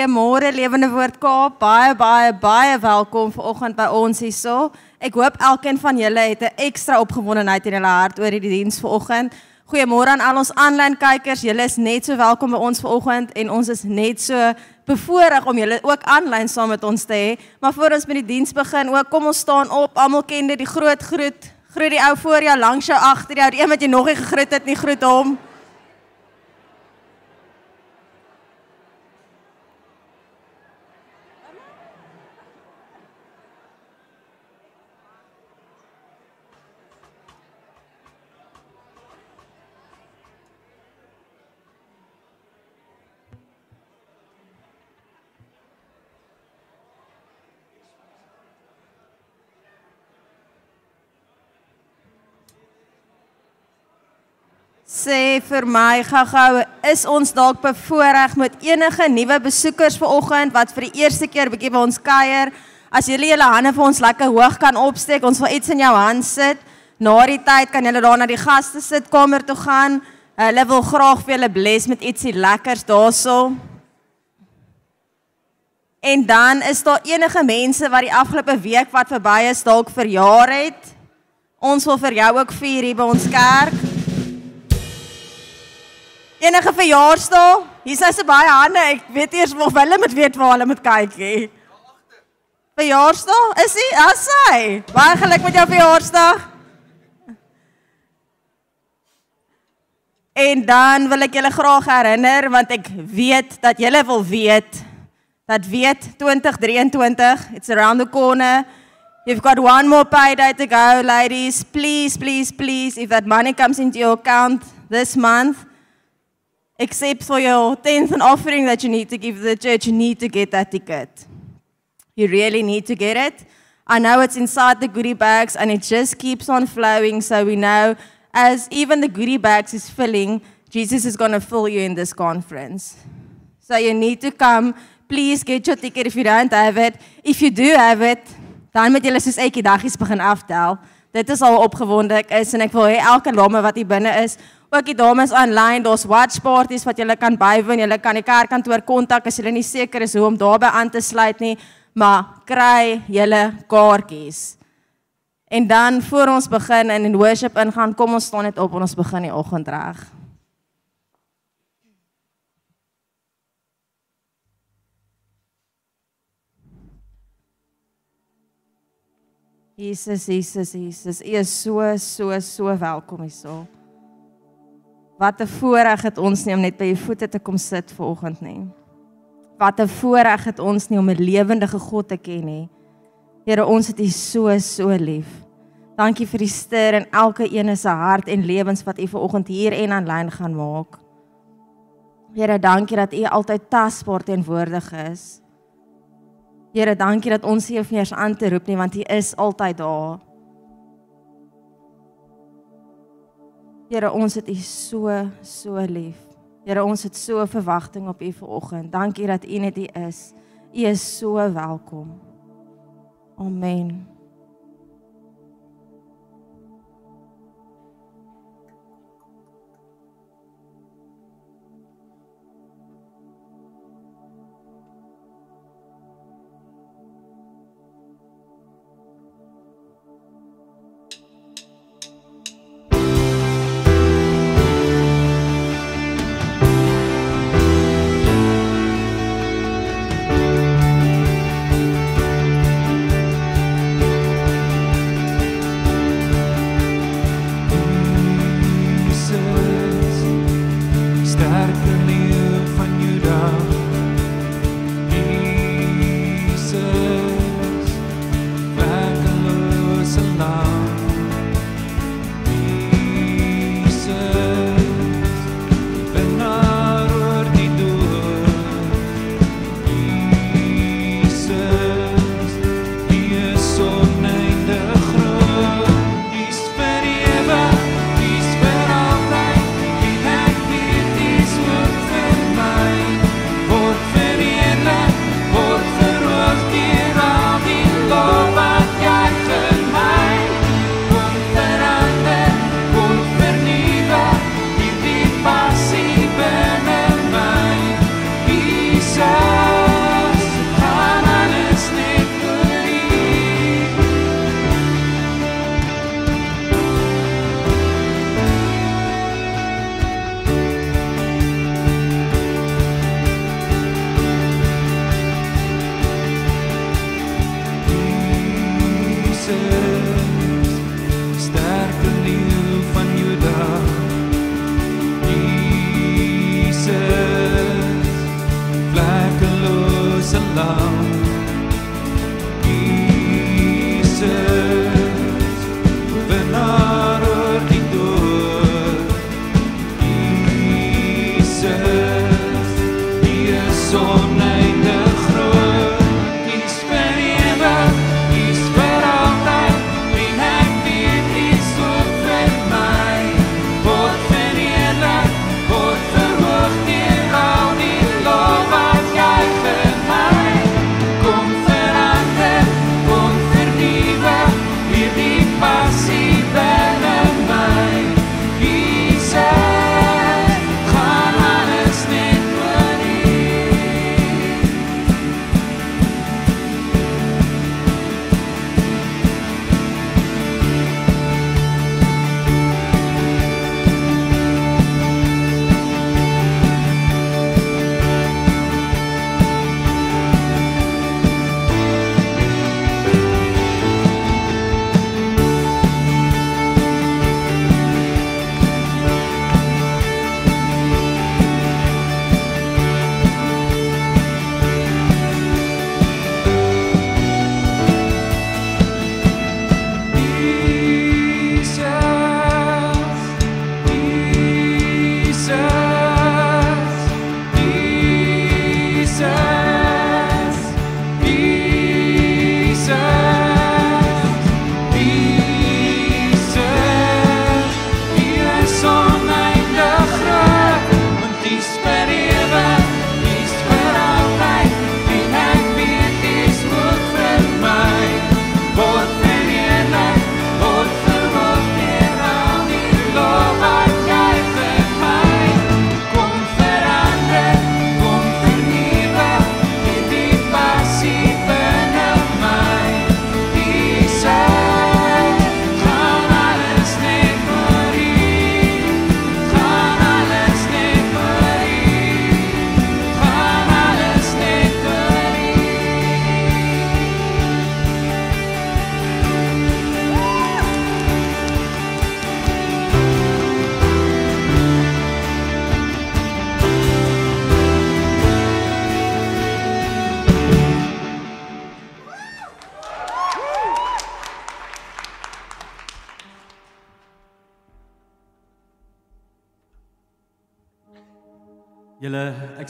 Goeiemôre Lewende Woord Kaap. Baie baie baie welkom vanoggend by ons hierso. Ek hoop elkeen van julle het 'n ekstra opgewondenheid in hulle hart oor hierdie diens vanoggend. Goeiemôre aan al ons aanlyn kykers. Julle is net so welkom by ons vanoggend en ons is net so bevoorreg om julle ook aanlyn saam met ons te hê. Maar voor ons met die diens begin, ook kom ons staan op. Almal ken dit, die groot groet. Groet die ou voor jou, langs jou, agter jou, die een wat jy nog nie gegroet het nie, groet hom. Sê vir my gou-gou, is ons dalk bevoorreg met enige nuwe besoekers vanoggend wat vir die eerste keer bietjie by ons kuier? As julle julle hande vir ons lekker hoog kan opsteek, ons wil iets in jou hand sit. Na die tyd kan julle daar na die gaste sitkamer toe gaan. Hulle wil graag vir julle bless met ietsie lekkers daarso. En dan is daar enige mense wat die afgelope week wat verby is dalk verjaar het. Ons wil vir jou ook vier hier by ons kerk. Enige verjaarsdag? Hier's nou so baie hande. Ek weet eers of hulle moet weet waar hulle moet kyk hè. Verjaarsdag? Is hy? As hy. Baie geluk met jou verjaarsdag. En dan wil ek julle graag herinner want ek weet dat julle wil weet dat weet 2023 it's around the corner. You've got one more payday to go ladies. Please, please, please if that money comes into your account this month except for your tenth and offering that you need to give the church, you need to get that ticket. You really need to get it. I know it's inside the goodie bags and it just keeps on flowing. So we know as even the goodie bags is filling, Jesus is going to fill you in this conference. So you need to come. Please get your ticket if you don't have it. If you do have it, dan moet julle soos ekie daggies begin aftel. Dit is al opgewonde ek is en ek wil hê elke lamme wat hier binne is ook die dames aanlyn, daar's watch parties wat julle kan bywoon. Julle kan die kerkkantoor kontak as julle nie seker is hoe om daarbey aan te sluit nie, maar kry julle kaartjies. En dan voor ons begin en in worship ingaan, kom ons staan net op en ons begin die oggend reg. Jesus, Jesus, Jesus. U is so so so welkom hier. Wat 'n voorreg het ons nie om net by u voete te kom sit vanoggend nie. Wat 'n voorreg het ons nie om 'n lewendige God te ken nie. Here, ons het u so so lief. Dankie vir die ster in elke een se hart en lewens wat u vanoggend hier en aanlyn gaan maak. Here, dankie dat u altyd tasbaar teenwoordig is. Here, dankie dat ons nie meer aan te roep nie want u is altyd daar. Here, ons het U so so lief. Here, ons het so verwagting op U vanoggend. Dankie dat U net U is. U is so welkom. Amen.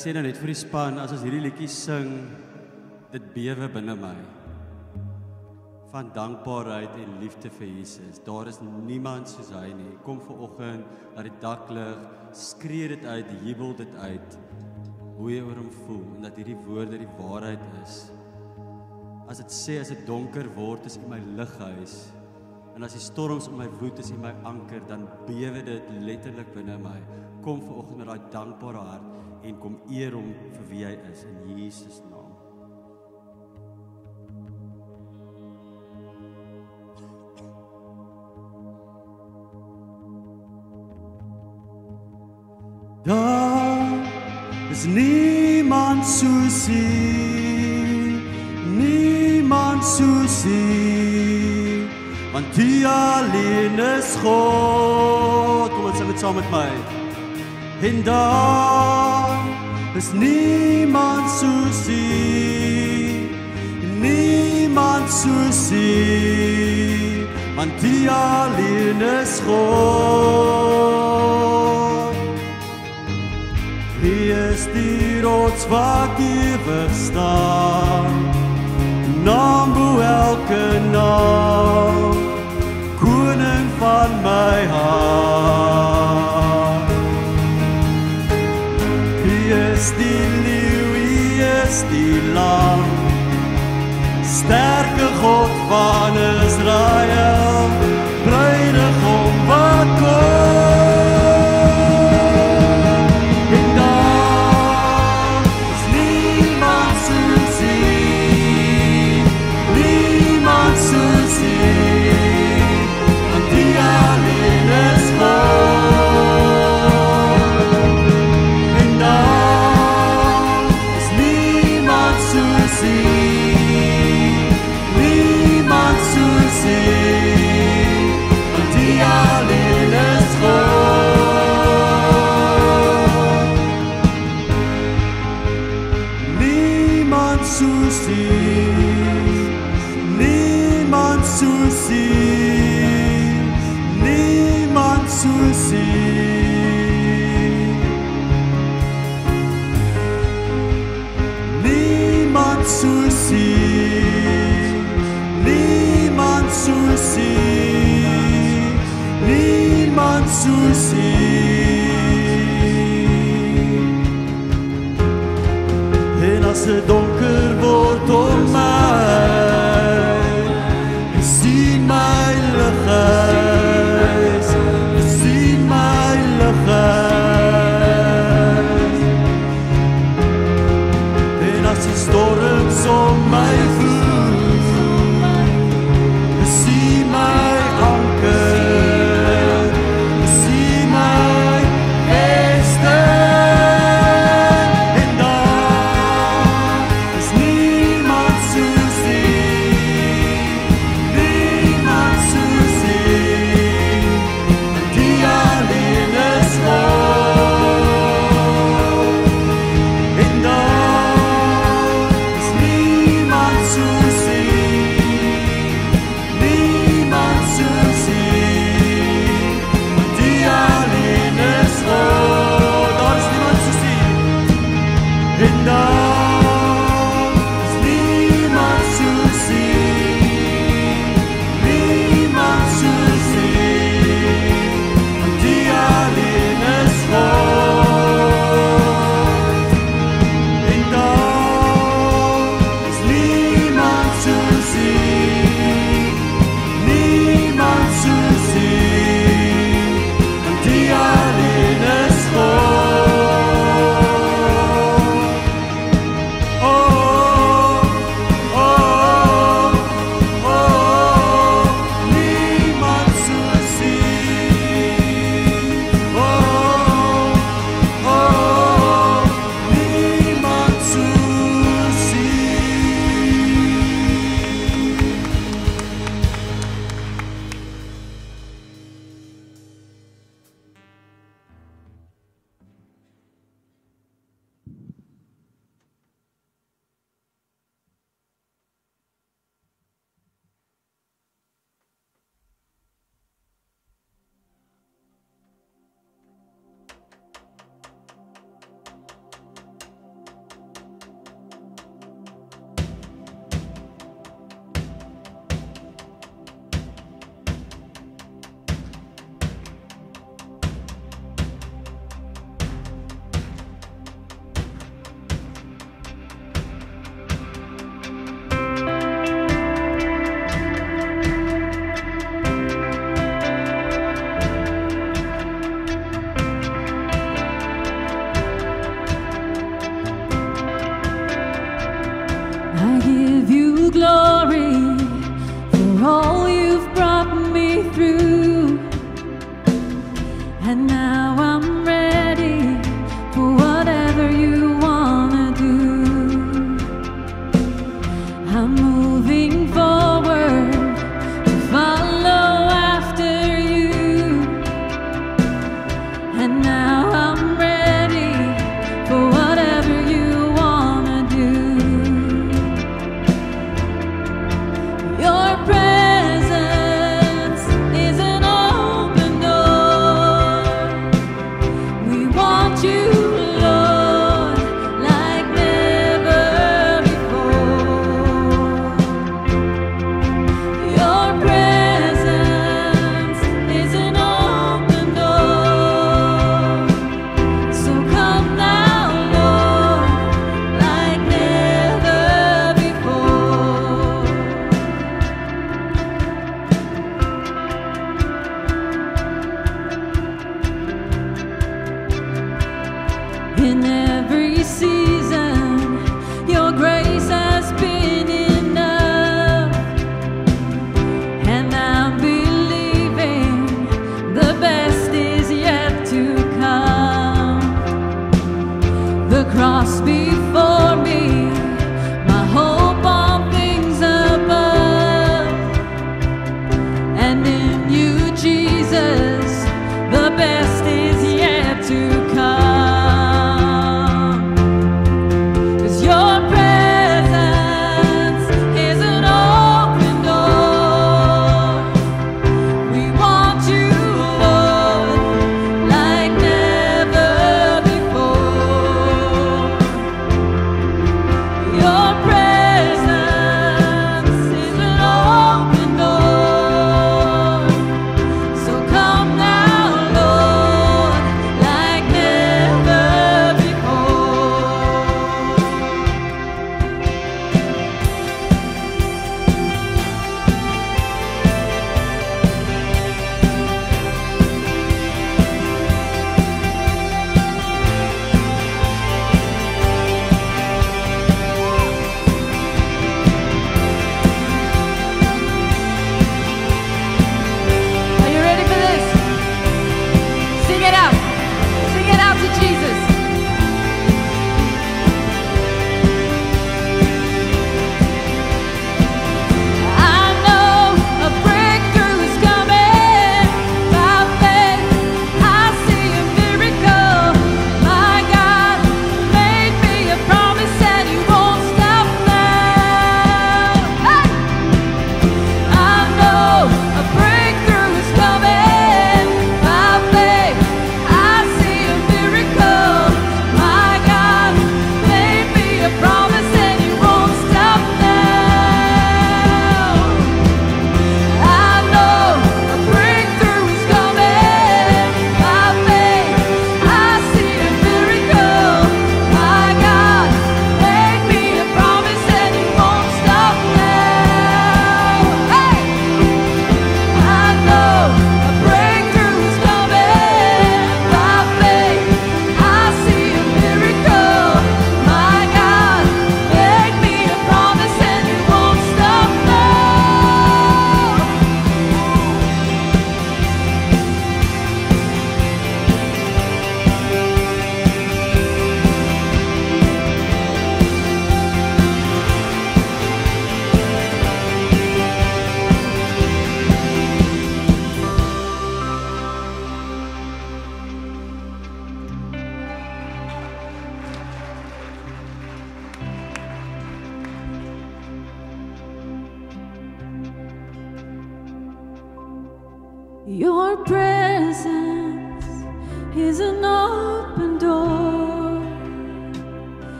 Ek sê nou net vir die span as ons hierdie liedjie sing, dit bewe binne my. Van dankbaarheid en liefde vir Jesus. Daar is niemand soos hy nie. Kom ver oggend, laat die dak lig, skree dit uit, jubel dit uit. Hoe jy oor hom voel en dat hierdie woorde die waarheid is. As dit sê as dit donker word, is U my lighuis. En as die storms om my woed, is U my anker, dan bewe dit letterlik binne my. Kom ver oggend met daai dankbare hart en kom eer hom vir wie hy is in Jesus naam. Daar is niemand soos U. Niemand soos U. Want U alleen is God. Kom ons sing dit saam met my. En daar is niemand soos U. Niemand soos U. Want U alleen is God. Wie is die rots wat ewig staan? Naam bo elke naam. Koning van my hart. Is die lam? Sterke God van Israel, Cross before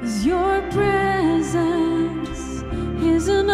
'Cause your presence is an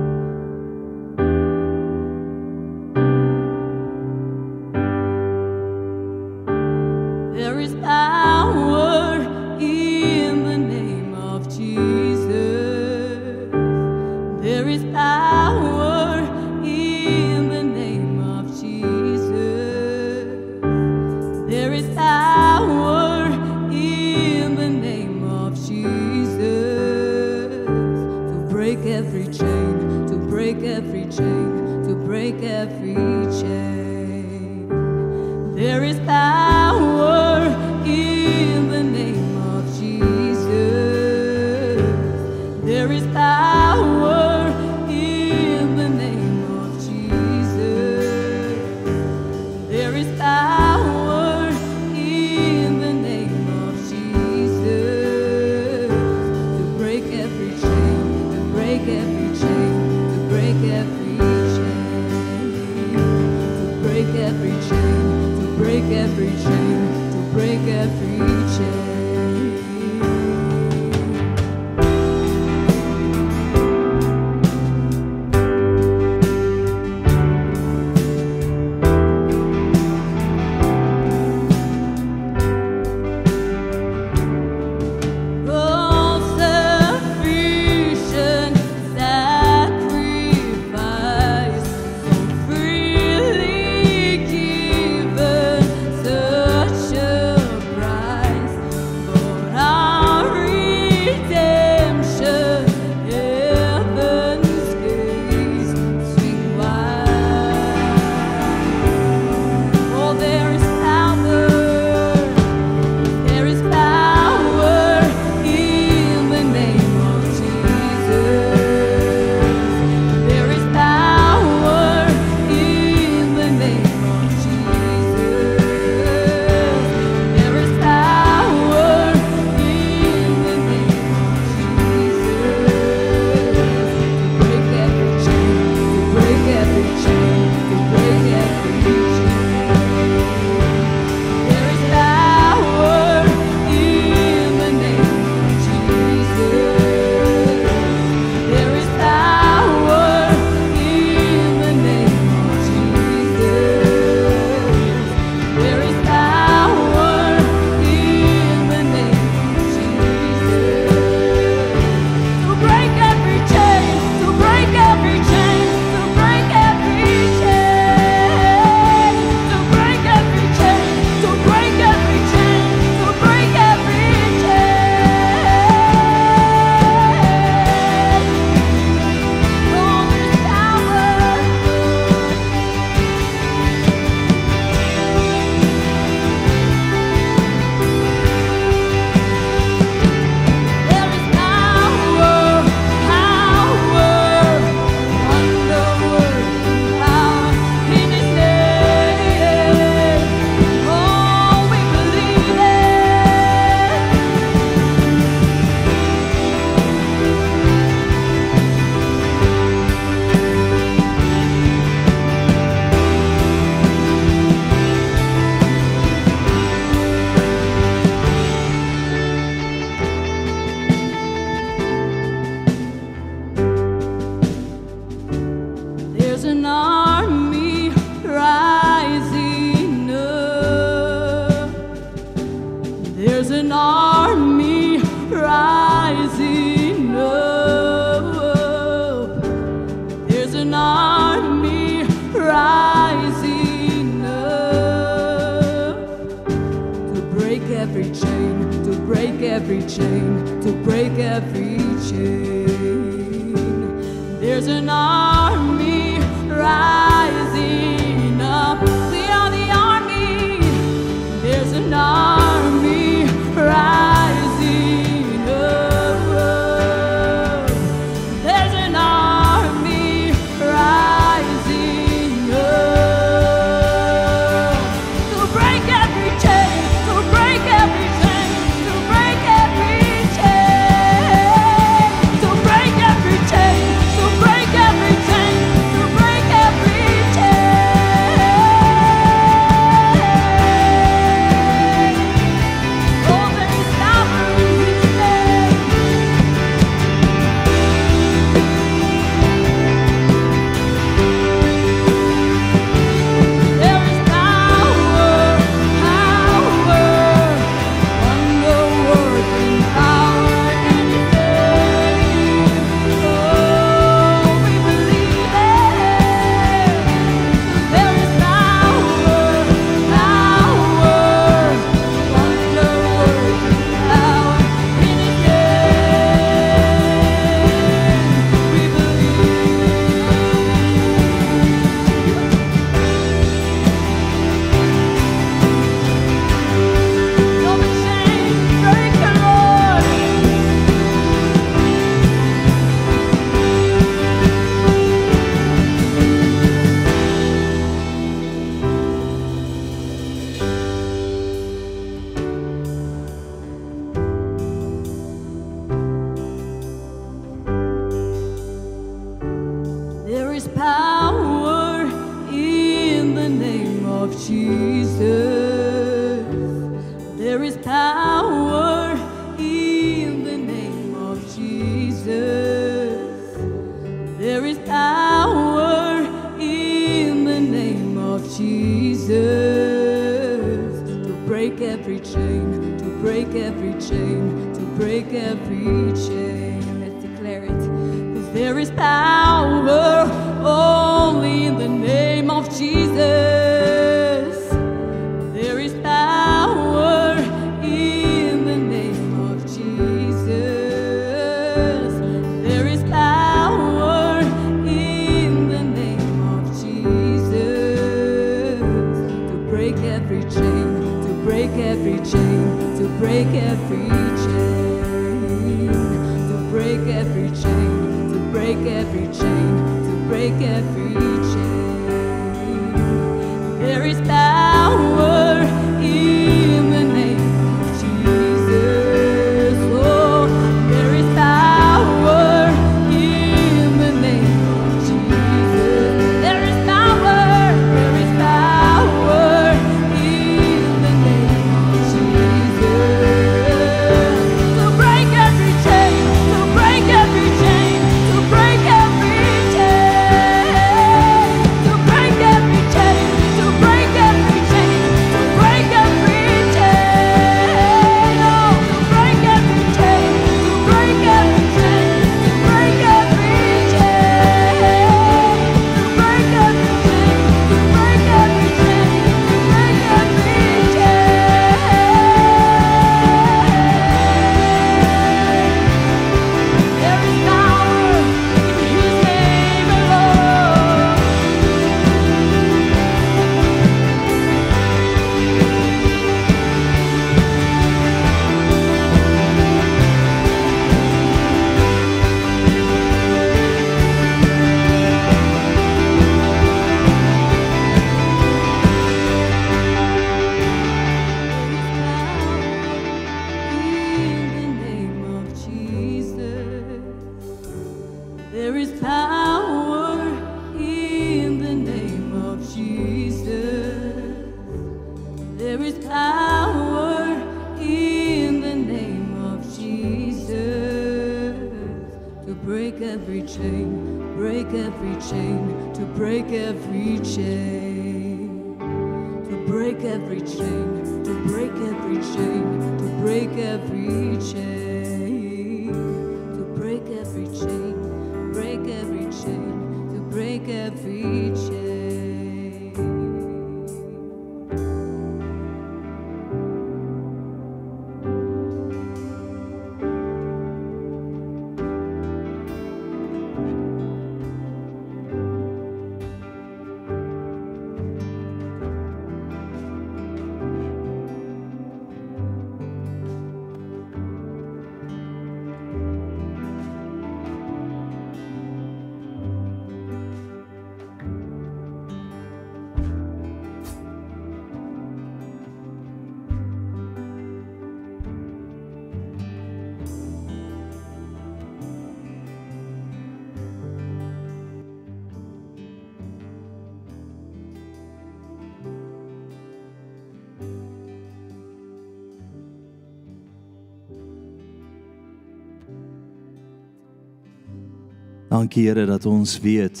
Dankie Here dat ons weet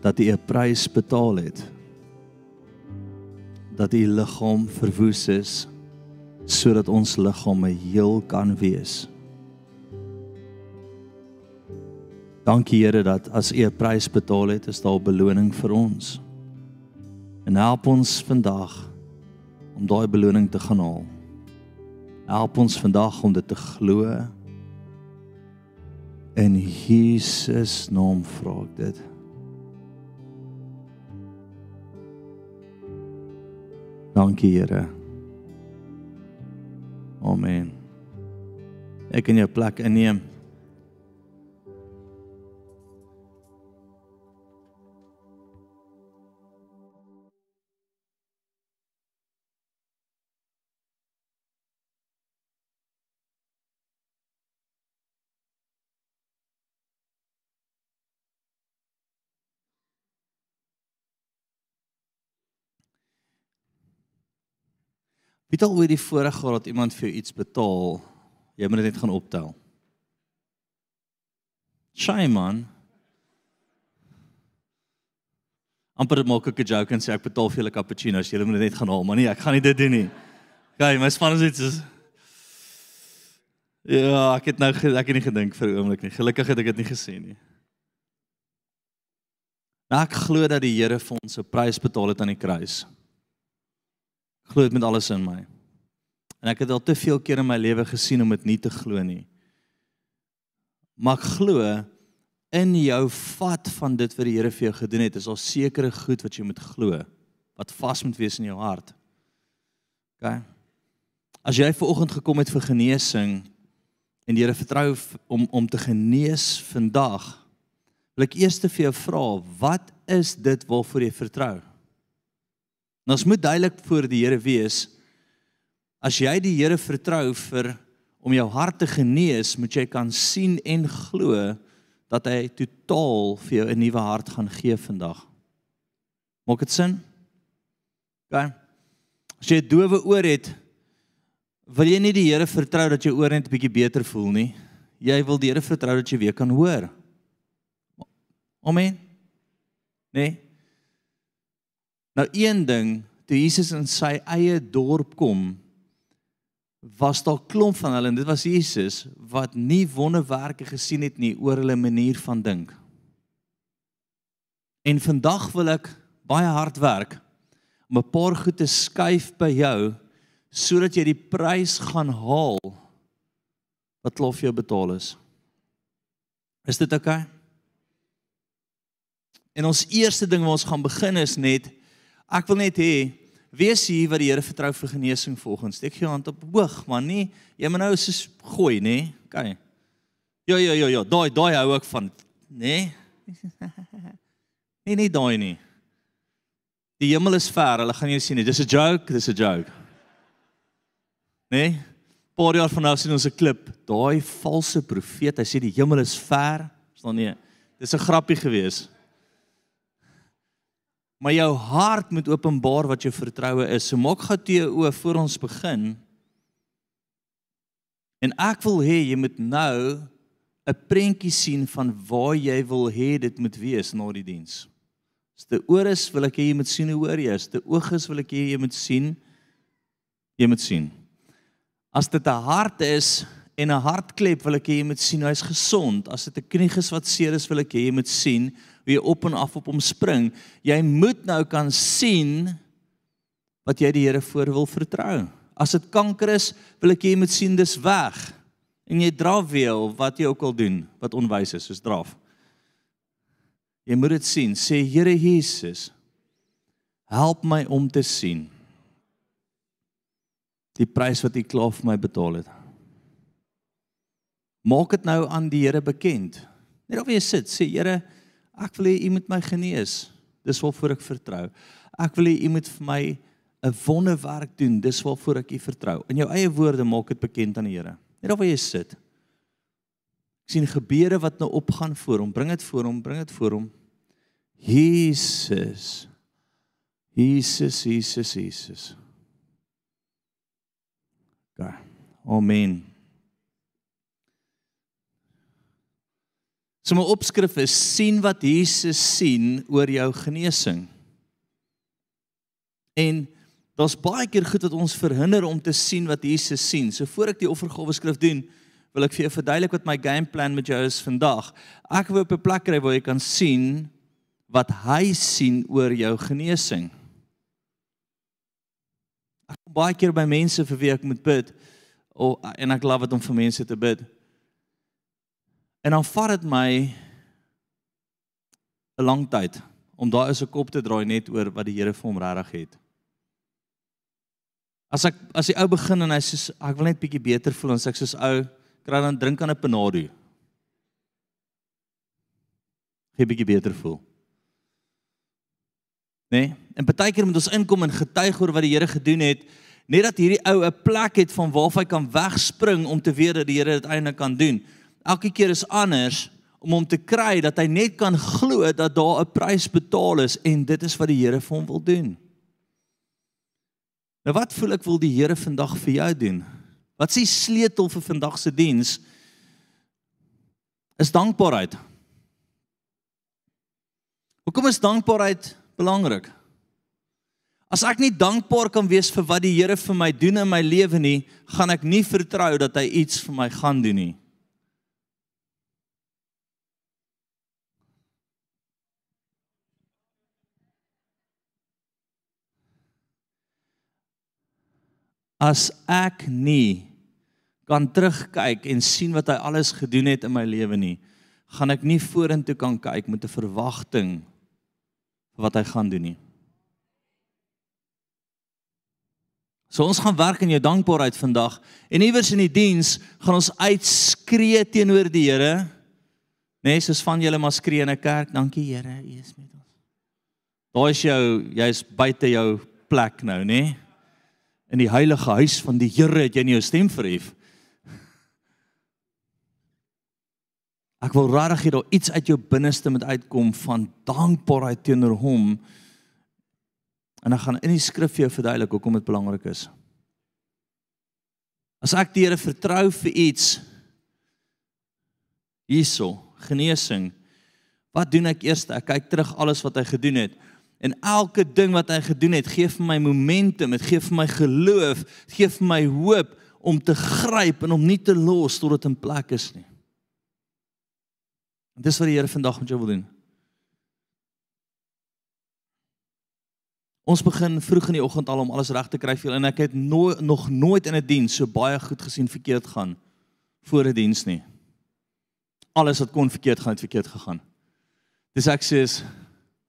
dat U 'n prys betaal het. Dat U liggaam verwoes is sodat ons liggame heel kan wees. Dankie Here dat as U 'n prys betaal het, is daar beloning vir ons. En help ons vandag om daai beloning te gaan haal. Help ons vandag om dit te glo In Jesus naam vra ek dit. Dankie Here. Amen. Ek kan jou plek inneem. Wie het al ooit die voorreg gehad dat iemand vir jou iets betaal? Jy moet dit net gaan optel. Shame man. amper maak ek 'n joke en sê ek betaal vir julle cappuccinos, julle moet dit net gaan haal, maar nee, ek gaan nie dit doen nie. Okay, my span is iets Ja, ek het nou ek het nie gedink vir 'n oomblik nie. Gelukkig het ek dit nie gesê nie. Nou ek glo dat die Here vir ons 'n prys betaal het aan die kruis. Glo dit met alles in my. En ek het al te veel keer in my lewe gesien om dit nie te glo nie. Maar ek glo in jou vat van dit wat die Here vir jou gedoen het, is daar sekere goed wat jy moet glo wat vas moet wees in jou hart. OK. As jy ver oggend gekom het vir genesing en die Here vertrou om om te genees vandag, wil ek eers vir jou vra, wat is dit waarvoor jy vertrou? Nou ons moet duidelik voor die Here wees. As jy die Here vertrou vir om jou hart te genees, moet jy kan sien en glo dat hy totaal vir jou 'n nuwe hart gaan gee vandag. Maak dit sin? OK. As jy 'n dowe oor het, wil jy nie die Here vertrou dat jou oor net 'n bietjie beter voel nie. Jy wil die Here vertrou dat jy weer kan hoor. Amen. Nee. Nou een ding, toe Jesus in sy eie dorp kom, was daar klomp van hulle en dit was Jesus wat nie wonderwerke gesien het nie oor hulle manier van dink. En vandag wil ek baie hard werk om 'n paar goed te skuif by jou sodat jy die prys gaan haal wat lof jou betaal is. Is dit oukei? Okay? En ons eerste ding wat ons gaan begin is net ek wil net hê wees hier wat die Here vertrou vir genesing volgens. Steek jou hand op hoog, maar nie jy moet nou soos gooi, nê? OK. Ja ja ja ja, daai daai hou ek van, nê? Nee, nie daai nie. Die hemel is ver, hulle gaan jou sien nie. Dis 'n joke, dis 'n joke. Nee? Paar jaar van nou sien ons 'n klip. Daai valse profeet, hy sê die hemel is ver. Staan nee. Dis 'n grappie gewees. Maar jou hart moet openbaar wat jou vertroue is. So maak gou toe jou oë voor ons begin. En ek wil hê jy moet nou 'n prentjie sien van waar jy wil hê dit moet wees na die diens. As dit oor is, wil ek hê jy moet sien hoe hoor jy. As dit oog is, wil ek hê jy moet sien jy moet sien. As dit 'n hart is en 'n hartklep, wil ek hê jy moet sien hy's gesond. As dit 'n knie is wat seer is, wil ek hê jy moet sien hoe jy op en af op hom spring. Jy moet nou kan sien wat jy die Here voor wil vertrou. As dit kanker is, wil ek hê jy moet sien dis weg. En jy draf weer wat jy ook al doen wat onwys is, soos draf. Jy moet dit sien. Sê Here Jesus, help my om te sien die prys wat U klaar vir my betaal het. Maak dit nou aan die Here bekend. Net of jy sit, sê Here, ek wil hê U moet my genees. Dis waarvoor ek vertrou. Ek wil hê U moet vir my 'n wonderwerk doen. Dis waarvoor ek U vertrou. In jou eie woorde maak dit bekend aan die Here. Net of jy sit. Ek sien gebede wat nou opgaan voor hom. Bring dit voor hom, bring dit voor hom. Jesus. Jesus, Jesus, Jesus. Amen. So my opskrif is sien wat Jesus sien oor jou genesing. En daar's baie keer goed wat ons verhinder om te sien wat Jesus sien. So voor ek die offergawe skrif doen, wil ek vir jou verduidelik wat my game plan met jou is vandag. Ek wil op 'n plek kry waar jy kan sien wat hy sien oor jou genesing. Ek kom baie keer by mense vir wie ek moet bid of en ek love dit om vir mense te bid. En dan vat dit my 'n lang tyd om daar is 'n kop te draai net oor wat die Here vir hom regtig het. As ek as die ou begin en hy sê ek wil net bietjie beter voel en sê ek soos ou kry dan drink aan 'n Panado. Gee bietjie beter voel. Nee, en baie keer moet ons inkom en getuig oor wat die Here gedoen het, net dat hierdie ou 'n plek het van waar hy kan wegspring om te weet dat die Here dit eintlik kan doen. Elke keer is anders om hom te kry dat hy net kan glo dat daar 'n prys betaal is en dit is wat die Here vir hom wil doen. Nou wat voel ek wil die Here vandag vir jou doen? Wat is die sleutel vir vandag se diens? Is dankbaarheid. Hoekom is dankbaarheid belangrik? As ek nie dankbaar kan wees vir wat die Here vir my doen in my lewe nie, gaan ek nie vertrou dat hy iets vir my gaan doen nie. As ek nie kan terugkyk en sien wat hy alles gedoen het in my lewe nie, gaan ek nie vorentoe kan kyk met 'n verwagting vir wat hy gaan doen nie. So ons gaan werk in jou dankbaarheid vandag en iewers in die diens gaan ons uitskree teenoor die Here. Nee, soos van julle maar skree in 'n kerk, dankie Here, U is met ons. Daar is jou, jy's buite jou plek nou, nê? Nee? In die heilige huis van die Here het jy nie jou stem verhef. Ek wil regtig hê daar iets uit jou binneste moet uitkom van dankbaarheid teenoor hom. En ek gaan in die skrif vir jou verduidelik hoekom dit belangrik is. As ek die Here vertrou vir iets hierso, genesing, wat doen ek eers? Ek kyk terug alles wat hy gedoen het. En elke ding wat hy gedoen het, gee vir my momentum, dit gee vir my geloof, dit gee vir my hoop om te gryp en om nie te los tot dit in plek is nie. En dis wat die Here vandag met jou wil doen. Ons begin vroeg in die oggend al om alles reg te kry vir julle en ek het no nog nooit in 'n diens so baie goed gesien verkeerd gaan voor 'n diens nie. Alles wat kon verkeerd gaan het verkeerd gegaan. Dis ek sê,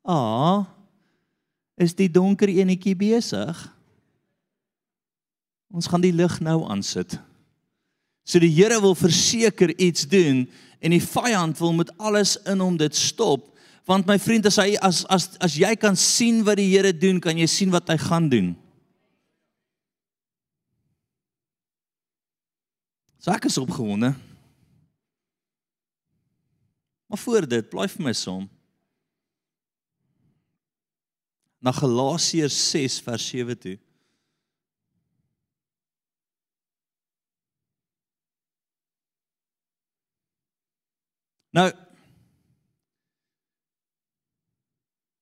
"Aa, is die donker enetjie besig?" Ons gaan die lig nou aansit. So die Here wil verseker iets doen en die vyand wil met alles in hom dit stop want my vriend as hy as as as jy kan sien wat die Here doen, kan jy sien wat hy gaan doen. So ek is opgewonde. Maar voor dit, bly vir my som. Na Galasiërs 6 vers 7 toe. Nou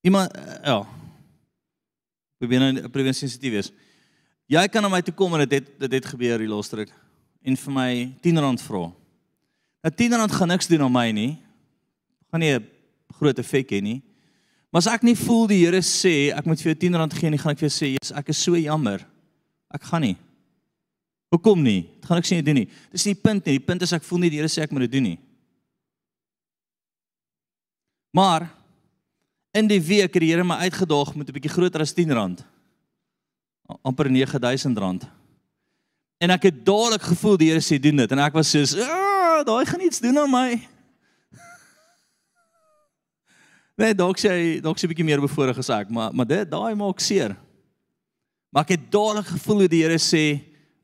Iemand ja. Probeer nou probeer sensitief wees. Jy kan na my toe kom en dit het dit het gebeur hier losdruk en vir my R10 vra. Nou R10 gaan niks doen aan my nie. Gaan nie 'n groot effek hê nie. Maar as ek nie voel die Here sê ek moet vir jou R10 gee nie, gaan ek vir jou sê, "Jesus, ek is so jammer. Ek gaan nie." Hoekom nie? Dit gaan ek sê jy doen nie. Dis nie die punt nie. Die punt is ek voel nie die Here sê ek moet dit doen nie. Maar in die week het die Here my uitgedaag met 'n bietjie groter as R10. amper R9000. En ek het dadelik gevoel die Here sê doen dit en ek was soos, "Ag, daai gaan iets doen aan my." Nee, dalk sê hy, dalk sê 'n bietjie meer bevoorreg as ek, maar maar dit daai maak seer. Maar ek het dadelik gevoel hoe die Here sê,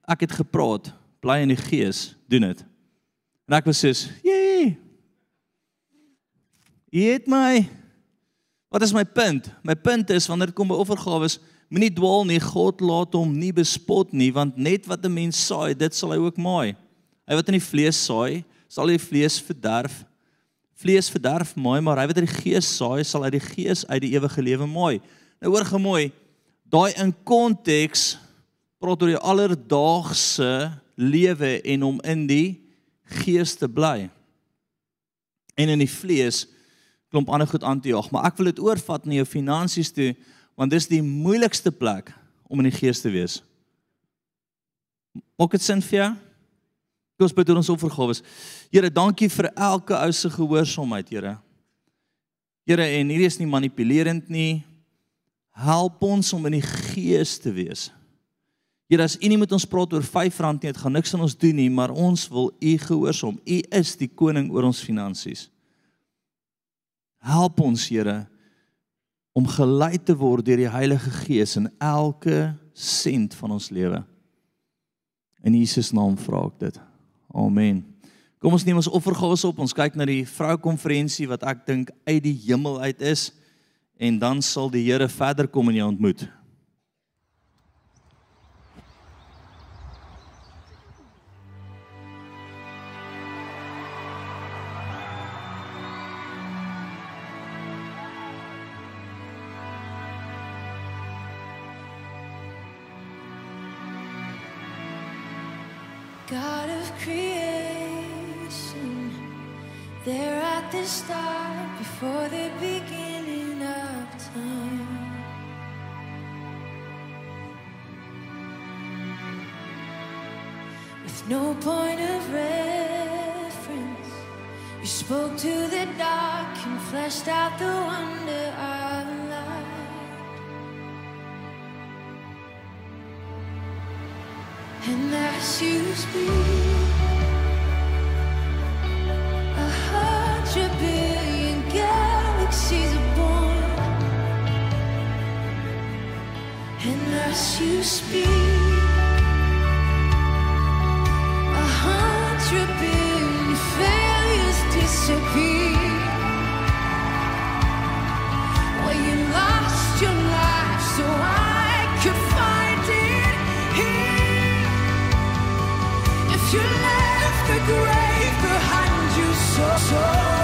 "Ek het gepraat, bly in die gees, doen dit." En ek was soos, "Jee." Jy het my Wat is my punt? My punt is wanneer dit kom by offergawe, moenie dwaal nie. God laat hom nie bespot nie, want net wat 'n mens saai, dit sal hy ook maai. Hy wat in die vlees saai, sal die vlees verderf. Vlees verderf maai, maar hy wat in die gees saai, sal uit die gees uit die ewige lewe maai. Nou hoor gemooi, daai in konteks praat oor die alledaagse lewe en om in die gees te bly. En in die vlees klomp ander goed aan te jaag, maar ek wil dit oorvat na jou finansies toe want dis die moeilikste plek om in die gees te wees. Maak dit sin vir jou? Kom ons bid oor ons offergawes. Here, dankie vir elke ou se gehoorsaamheid, Here. Here, en hierdie is nie manipulerend nie. Help ons om in die gees te wees. Here, as U nie met ons praat oor R5 nie, dit gaan niks aan ons doen nie, maar ons wil U gehoorsaam. U is die koning oor ons finansies. Help ons, Here, om gelei te word deur die Heilige Gees in elke sent van ons lewe. In Jesus naam vra ek dit. Amen. Kom ons neem ons offergawe op. Ons kyk na die vroukonferensie wat ek dink uit die hemel uit is en dan sal die Here verder kom en jou ontmoet. Creation, there at the start, before the beginning of time. With no point of reference, you spoke to the dark and fleshed out the wonder of And as you speak, a hundred billion galaxies are born. And as you speak, a hundred billion failures disappear. Well, you lost grave behind you, so, so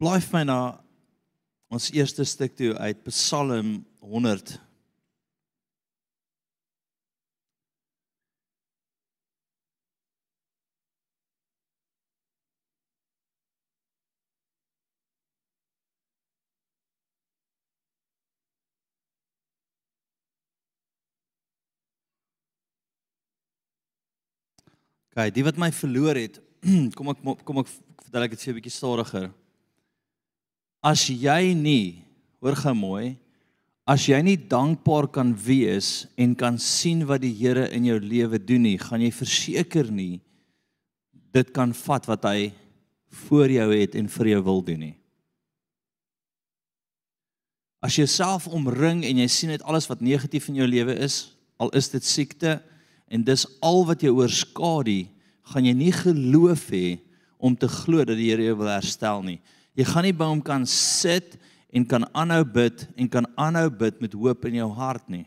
Blaai vir my na ons eerste stuk toe uit Psalm 100. Kyk, die wat my verloor het, kom ek kom ek vertel ek dit vir 'n bietjie stadiger. As jy nie, hoor gou mooi, as jy nie dankbaar kan wees en kan sien wat die Here in jou lewe doen nie, gaan jy verseker nie dit kan vat wat hy voor jou het en vir jou wil doen nie. As jy jouself omring en jy sien net alles wat negatief in jou lewe is, al is dit siekte en dis al wat jou oorskadu, gaan jy nie geloof hê om te glo dat die Here jou wil herstel nie. Jy gaan nie by hom kan sit en kan aanhou bid en kan aanhou bid met hoop in jou hart nie.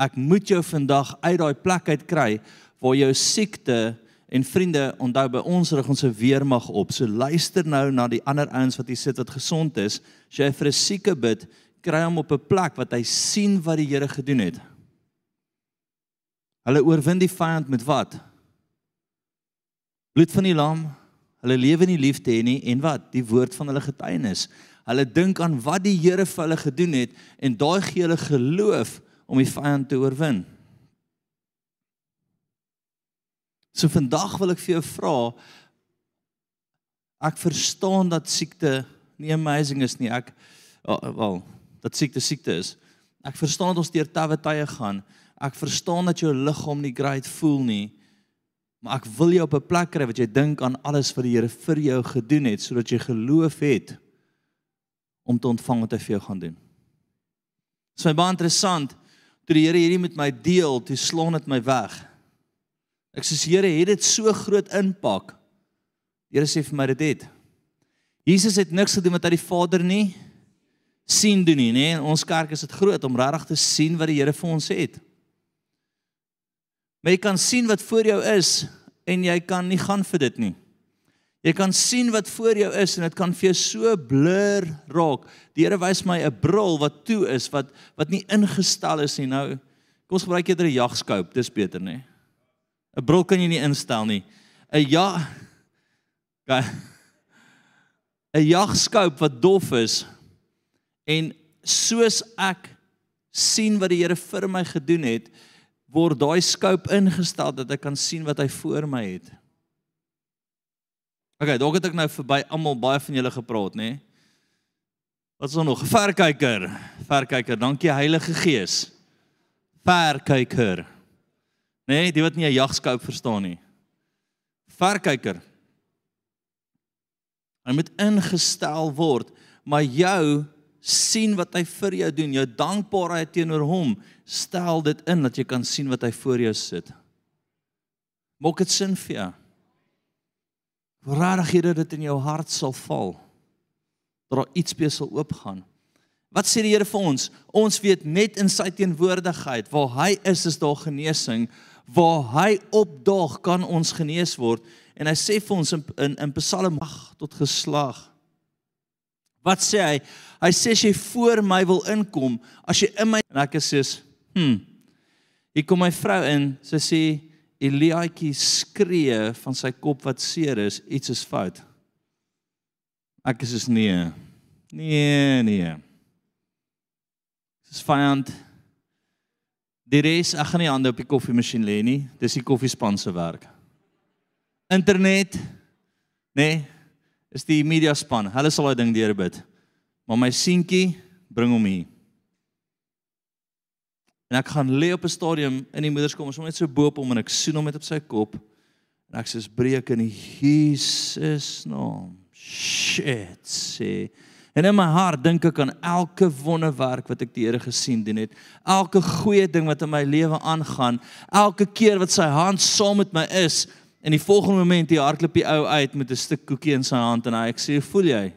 Ek moet jou vandag uit daai plek uit kry waar jou siekte en vriende onthou by ons rig ons se weermag op. So luister nou na die ander ouens wat hier sit wat gesond is. As jy vir 'n sieke bid, kry hom op 'n plek wat hy sien wat die Here gedoen het. Hulle oorwin die vyand met wat? Bloed van die lam. Hulle lewe in die liefde hê nie en wat? Die woord van hulle getuienis. Hulle dink aan wat die Here vir hulle gedoen het en daai gee hulle geloof om die vyand te oorwin. So vandag wil ek vir jou vra ek verstaan dat siekte nie amazing is nie. Ek wel, dat siekte siekte is. Ek verstaan dat ons deur tawe tye gaan. Ek verstaan dat jou liggaam nie great voel nie. Maar ek wil jou op 'n plek kry wat jy dink aan alles wat die Here vir jou gedoen het sodat jy geloof het om te ontvang wat hy vir jou gaan doen. Dit is my baie interessant toe die Here hierdie met my deel, toe slon dit my weg. Ek sê Here, het dit so groot impak. Die Here sê vir my dit het. Jesus het niks gedoen wat hy die Vader nie sien doen nie, nê? In ons kerk is dit groot om regtig te sien wat die Here vir ons het. Maar jy kan sien wat voor jou is en jy kan nie gaan vir dit nie. Jy kan sien wat voor jou is en dit kan vir jou so blur raak. Die Here wys my 'n bril wat toe is wat wat nie ingestel is nie. Nou Kom ons gebruik eerder 'n jagskoop, dis beter, nê? 'n Bril kan jy nie instel nie. 'n Ja. Okay. 'n Jagskoop wat dof is en soos ek sien wat die Here vir my gedoen het, word daai skoop ingestel dat ek kan sien wat hy voor my het. Okay, dalk het ek nou verby almal baie van julle gepraat, nê? Wat is nog? Verkyker. Verkyker. Dankie Heilige Gees. Verkyker. Nê, nee, die wat nie 'n jagskoop verstaan nie. Verkyker. Hy moet ingestel word, maar jou sien wat hy vir jou doen, jou dankbaarheid teenoor hom, stel dit in dat jy kan sien wat hy voor jou sit. Maak dit sin vir jou. Regtig hier dat dit in jou hart sal val. Dat daar iets be sal oopgaan. Wat sê die Here vir ons? Ons weet net in sy teenwoordigheid, waar hy is, is daar genesing. Waar hy opdaag, kan ons genees word. En hy sê vir ons in in, in Psalm 8 tot geslag. Wat sê hy? Hy sê as jy voor my wil inkom, as jy in my en ek is soos, hm. Hier kom my vrou in, sy sê Eliaatjie skree van sy kop wat seer is, iets is fout. Ek is soos nee. Nee, nee. Dis vyand. Die res, ek gaan nie hande op die koffiemasjien lê nie. Dis die koffiespan se werk. Internet, nê? Nee, is die media span. Hulle sal daai ding deurbid. Maar my seentjie bring hom hier. En ek gaan lê op 'n stadium in die moederskom, ons hom net so bo op hom en ek soen hom net op sy kop. En ek sê breek in Jesus naam. Shit, sê. En in my hart dink ek aan elke wonderwerk wat ek die Here gesien doen het. Elke goeie ding wat in my lewe aangaan. Elke keer wat sy hand saam met my is. En die volgende oomblik hier hardloop die ou uit met 'n stuk koekie in sy hand en hy ek sê, "Voel jy?"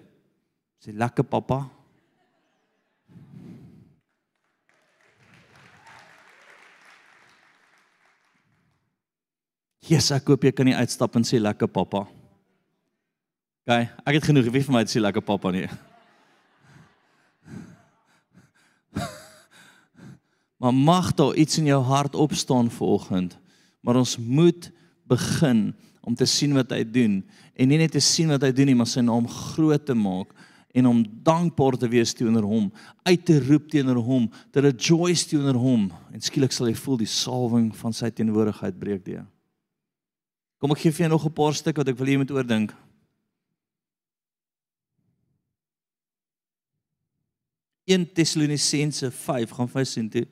Sê, "Lekker pappa." Jesus, ek hoop jy kan nie uitstap en sê lekker pappa. OK, ek het genoeg wie vir my te sê lekker pappa nie. Maar mag daar iets in jou hart opstaan vanoggend. Maar ons moet begin om te sien wat hy doen en nie net te sien wat hy doen nie, maar sy naam groot te maak en om dankbaar te wees teenoor hom, uit te roep teenoor hom, te rejoice teenoor hom en skielik sal jy voel die salwing van sy teenwoordigheid breek deur. Kom ek gee vir jou nog 'n paar stuk wat ek wil hê jy moet oordink. In Tessalonisense 5 gaan vir sien toe.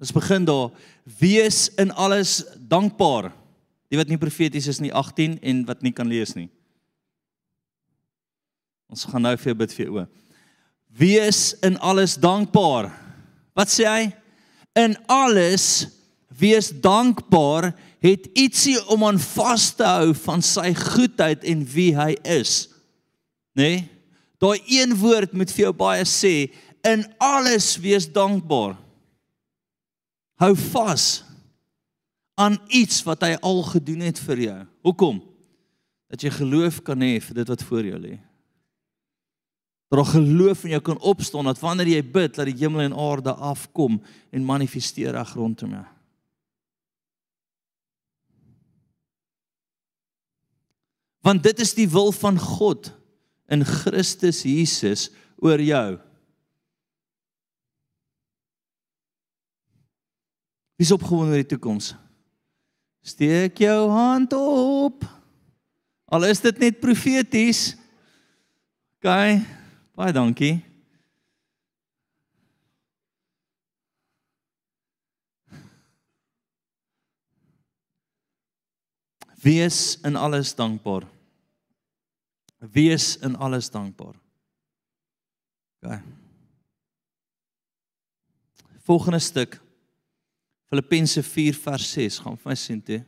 Ons begin daar. Wees in alles dankbaar. Die wat nie profeties is nie 18 en wat nie kan lees nie. Ons gaan nou vir jou bid vir jou. Wees in alles dankbaar. Wat sê hy? In alles wees dankbaar het ietsie om aan vas te hou van sy goedheid en wie hy is. Né? Nee? Daai een woord moet vir jou baie sê, in alles wees dankbaar. Hou vas aan iets wat hy al gedoen het vir jou. Hoekom? Dat jy geloof kan hê vir dit wat voor jou lê. Dat jy geloof in jou kan opstaan dat wanneer jy bid dat die hemel en aarde afkom en manifesteer reg rondom jou. Want dit is die wil van God in Christus Jesus oor jou. Wie's opgewonde oor die toekoms? Steek jou hand op. Al is dit net profeties. OK. Baie dankie. Wees in alles dankbaar. Wees in alles dankbaar. OK. Volgende stuk Filippense 4 vers 6 gaan vir my sien toe.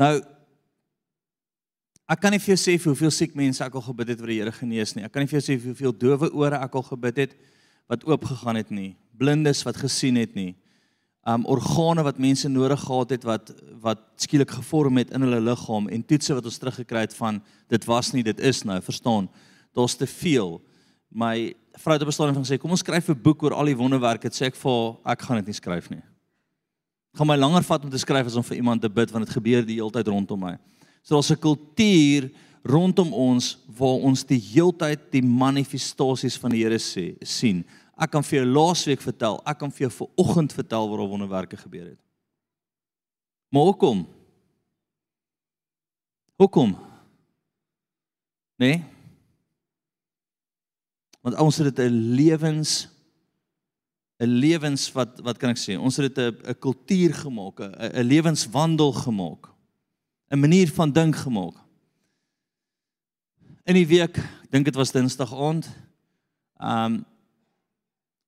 Nou ek kan nie vir jou sê vir hoeveel siek mense ek al gebid het wat die Here genees nie. Ek kan nie vir jou sê vir hoeveel dowe ore ek al gebid het nie wat oop gegaan het nie. Blindes wat gesien het nie. Um organe wat mense nodig gehad het wat wat skielik gevorm het in hulle liggaam en toetse wat ons teruggekry het van dit was nie, dit is nou, verstaan? Daar's te veel. My vrou het op 'n stadium van gesê, kom ons skryf 'n boek oor al die wonderwerke. Dit sê ek vir ek gaan dit nie skryf nie. Dit gaan my langer vat om te skryf as om vir iemand te bid want dit gebeur die hele tyd rondom my. So daar's 'n kultuur rondom ons waar ons die heeltyd die manifestasies van die Here sê sien. Ek kan vir jou laasweek vertel, ek kan vir jou vanoggend vertel waar al wonderwerke gebeur het. Maar hoekom? Hoekom? Nee. Want ons het dit 'n lewens 'n lewens wat wat kan ek sê? Ons het dit 'n 'n kultuur gemaak, 'n 'n lewenswandel gemaak. 'n manier van dink gemaak. In die week, ek dink dit was Dinsdag aand, ehm um,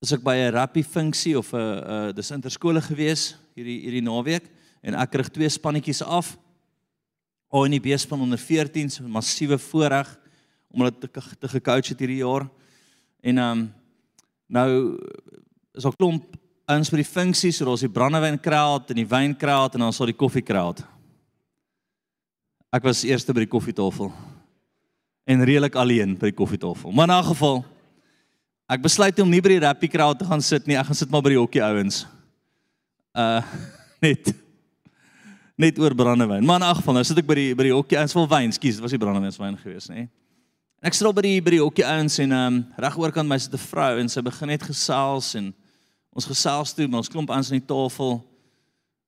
was ek by 'n rappie funksie of 'n uh, dis interskole gewees hierdie hierdie naweek en ek kry twee spannetjies af. Al in die beespan onder 14 so 'n massiewe voorreg om hulle te te gecoach het hierdie jaar. En ehm um, nou is daar klomp ouens vir die funksies, so daar's die brandewynkraal en die wynkraal en dan daar die koffiekraal. Ek was eerste by die koffietafel en redelik alleen by die koffietafel. Maar in 'n geval ek besluit om nie by die rappie kraal te gaan sit nie. Ek gaan sit maar by die hokkie ouens. Uh net net oor brandewyn. Maar in 'n geval nou sit ek by die by die hokkie ouens vol wyn. Skus, dit was nie brandewynswyn gewees nie. En ek sit al by die by die hokkie ouens en ehm um, reg oorkant my sit 'n vrou en sy begin net gesels en ons gesels toe, maar ons klomp aan die tafel.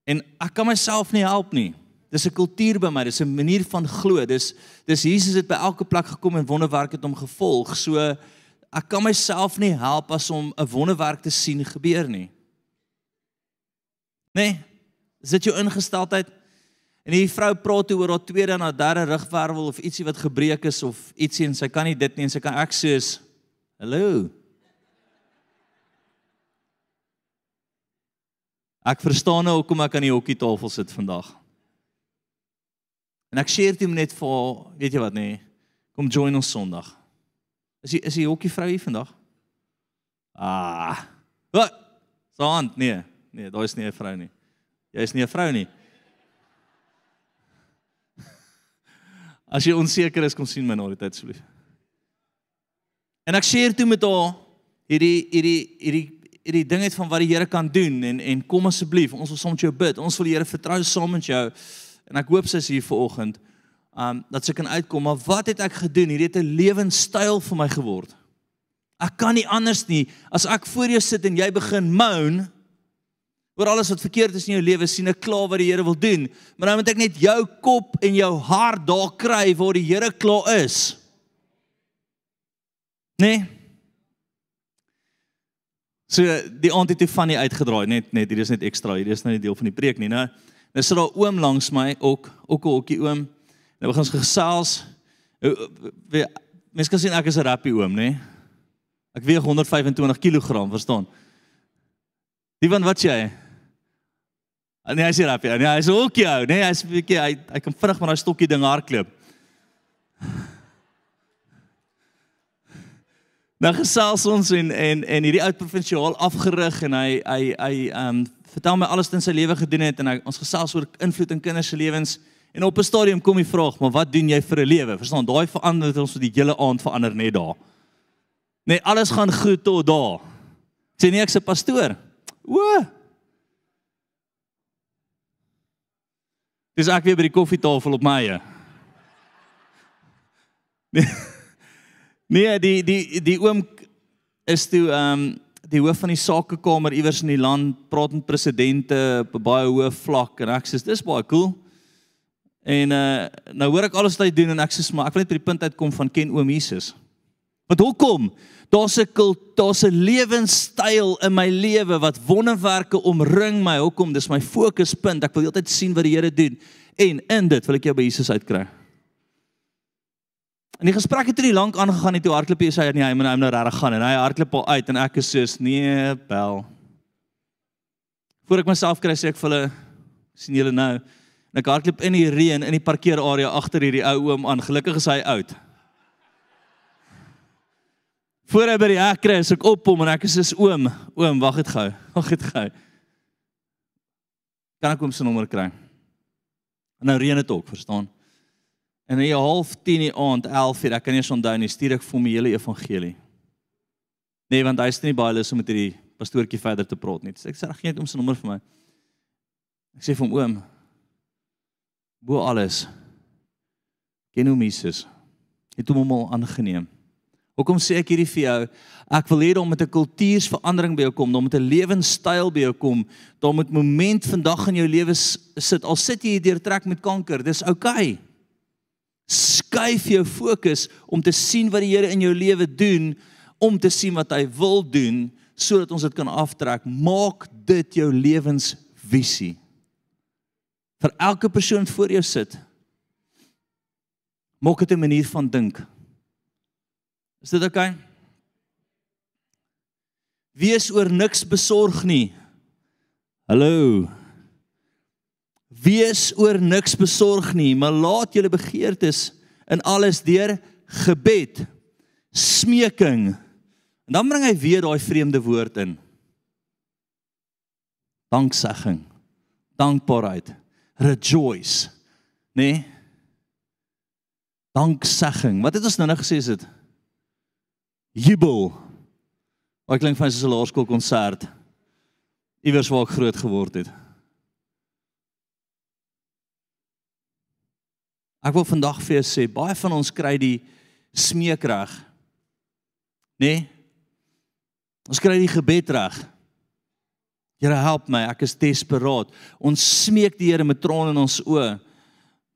En ek kan myself nie help nie. Dis 'n kultuur by my, dis 'n manier van glo. Dis dis Jesus het by elke plek gekom en wonderwerk het hom gevolg. So ek kan myself nie help as om 'n wonderwerk te sien gebeur nie. Nee. Is dit jou ingesteldheid? En die vrou praat oor haar tweede en haar derde rugwervel of ietsie wat gebreek is of ietsie en sy kan nie dit nie en sy kan ek soos Hallo. Ek verstaan nou hoekom ek aan die hokkietafel sit vandag. En ek share dit net vir, weet jy wat nê? Nee, kom join ons Sondag. Is jy is die hokkie vrou hier vandag? Ah. Wat? Sand, nee. Nee, daar is nie 'n vrou nie. Jy is nie 'n vrou nie. As jy onseker is, kom sien my na die tyd asseblief. En ek share toe met haar hierdie hierdie hierdie hierdie ding uit van wat die Here kan doen en en kom asseblief, ons wil saam met jou bid. Ons wil die Here vertrou saam met jou. En ek hoop sy is hier vanoggend um dat sy kan uitkom, maar wat het ek gedoen? Hierdie het 'n lewenstyl vir my geword. Ek kan nie anders nie as ek voor jou sit en jy begin moan oor alles wat verkeerd is in jou lewe, sien ek klaar wat die Here wil doen, maar nou moet ek net jou kop en jou hart daar kry waar die Here klaar is. Nee. So die aand het toe van die uitgedraai, net net hier is net ekstra, hier is nou nie deel van die preek nie, né? Nou sit daar oom langs my ook, ook 'n hokkie oom. Nou begin ons gesels. Mense kan sien ek is 'n rappie oom, né? Ek weeg 125 kg, verstaan? Die van wat jy? Ah, Nee, hy sê rappie. Nee, hy's ook jou, nee, hy's 'n bietjie hy hy kan vinnig met daai stokkie ding hardloop. Nou gesels ons en en en hierdie oud provinsiaal afgerig en hy hy hy ehm um, vertel my alles wat in sy lewe gedoen het en hy, ons gesels oor invloed in kinders se lewens en op 'n stadium kom die vraag, maar wat doen jy vir 'n lewe? Verstaan, daai verander het ons vir die hele aand verander net daar. Nee, alles gaan goed tot daar. Sê nie ek's 'n pastoor. O. Dis ek weer by die koffietafel op my eie. Nee. Nee, die die die oom is toe ehm um, die hoof van die sakekamer iewers in die land, praat met presidente op 'n baie hoë vlak en ek sê dis baie cool. En uh nou hoor ek alles wat hy doen en ek sê maar ek wil net by die punt uitkom van ken oom Jesus. Want hoekom? Daar's 'n daar's 'n lewenstyl in my lewe wat wonderwerke omring my. Hoekom? Dis my fokuspunt. Ek wil heeltyd sien wat die Here doen en in dit wil ek jou by Jesus uitkry. En die gesprek het nie lank aangegaan nie toe hardloop hy sê nee, hy moet nou nou regtig gaan en hy hardloop al uit en ek is soos nee, bel. Voor ek myself kry sê ek vir hulle sien julle nou. En ek hardloop in die reën in die parkeerarea agter hierdie ou oom aan. Gelukkig is hy oud. Voor hy by die hek kry, is ek op hom en ek soos oom, oom, wag dit gou. Wag dit gou. Kan ek hom se nommer kry? En nou reën dit ook, verstaan? En in 'n half 10 die aand, 11 uur, ek kan nie onthou nie, stuur ek vir die hele evangelie. Nee, want hy is nie baie lus om met hierdie pastoortjie verder te praat nie. Ek sê, "Gee net hom se nommer vir my." Ek sê vir hom, "Oom, bo alles ken hom Jesus. Het hom al aangeneem. Hoekom sê ek hierdie vir jou? Ek wil hê dat met 'n kultuursverandering by jou kom, dat met 'n lewenstyl by jou kom, dat met moment vandag in jou lewe sit. Al sit jy deur trek met kanker, dis oukei. Okay. Skuif jou fokus om te sien wat die Here in jou lewe doen, om te sien wat hy wil doen sodat ons dit kan aftrek. Maak dit jou lewensvisie. Vir elke persoon voor jou sit. Maak dit 'n manier van dink. Is dit oukei? Okay? Wees oor niks besorg nie. Hallo. Wees oor niks besorg nie, maar laat julle begeertes in alles deur gebed, smeking. En dan bring hy weer daai vreemde woord in. Danksegging, dankbaarheid, rejoice, nê? Nee? Danksegging. Wat het ons nou nou gesê is dit? Jubel. Wat klink vir my soos 'n laerskoolkonsert. Iewers waar ek groot geword het. Ek wil vandag vir jou sê, baie van ons kry die smeek reg. Nê? Nee? Ons kry die gebed reg. Here help my, ek is desperaat. Ons smeek die Here met trane in ons oë.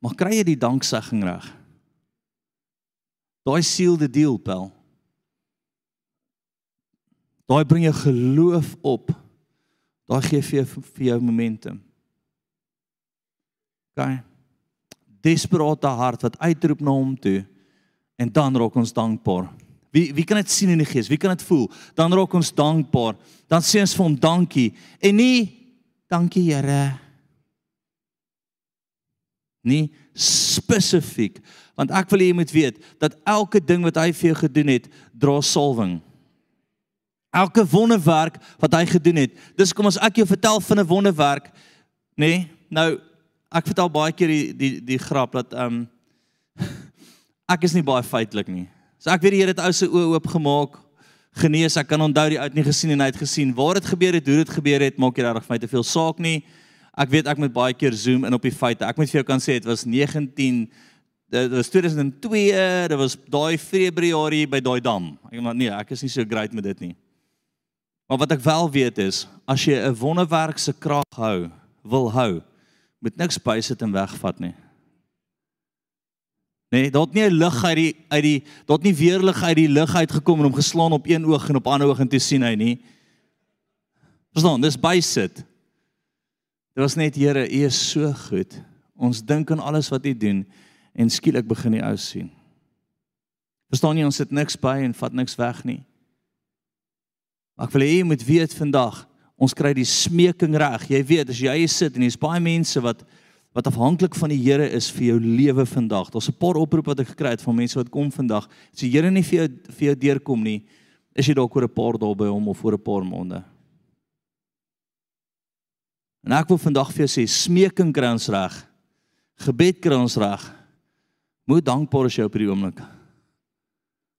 Maar kry jy die danksegging reg? Daai seal the deal, pel. Daai bring jou geloof op. Daai gee vir jou vir jou momentum. OK. Desperate hart wat uitroep na hom toe en dan raak ons dankbaar. Wie wie kan dit sien in die gees? Wie kan dit voel? Dan raak ons dankbaar. Dan sê ons vir hom dankie en nie dankie Here. Nie spesifiek want ek wil hê jy moet weet dat elke ding wat hy vir jou gedoen het, dra salwing. Elke wonderwerk wat hy gedoen het. Dis kom as ek jou vertel van 'n wonderwerk, nê? Nee, nou ek vertel baie keer die die die grap dat ehm um, ek is nie baie feitelik nie. So ek weet die Here het ou se oë oopgemaak, genees. Ek kan onthou die ou het nie gesien en hy het gesien waar dit gebeur het, hoe dit gebeur het, maak nie regtig vir my te veel saak nie. Ek weet ek moet baie keer zoom in op die feite. Ek moet vir jou kan sê dit was 19 dit was 2002, dit was daai Februarie by daai dam. Ek maar nee, ek is nie so great met dit nie. Maar wat ek wel weet is, as jy 'n wonderwerk se krag hou, wil hou, moet niks bysit en wegvat nie. Nee, daar het nie 'n lig uit die uit die het nie weerlig uit die lug uitgekom en hom geslaan op een oog en op ander oog en toe sien hy nie. Verstaan, dis bysit. Dit was net Here, U is so goed. Ons dink aan alles wat U doen en skielik begin die ou sien. Verstaan jy ons sit niks by en vat niks weg nie. Maar ek wil hê jy moet weet vandag, ons kry die smeking reg. Jy weet as jy hier sit en hier's baie mense wat wat afhanklik van die Here is vir jou lewe vandag. Daar's 'n paar oproepe wat ek gekry het van mense wat kom vandag. As die Here nie vir jou vir jou deurkom nie, is jy dalk oor 'n paar dae by hom of oor 'n paar maande. En ek wil vandag vir jou sê, smeking kry ons reg. Gebed kry ons reg. Moet dankbaar is jy op hierdie oomblik.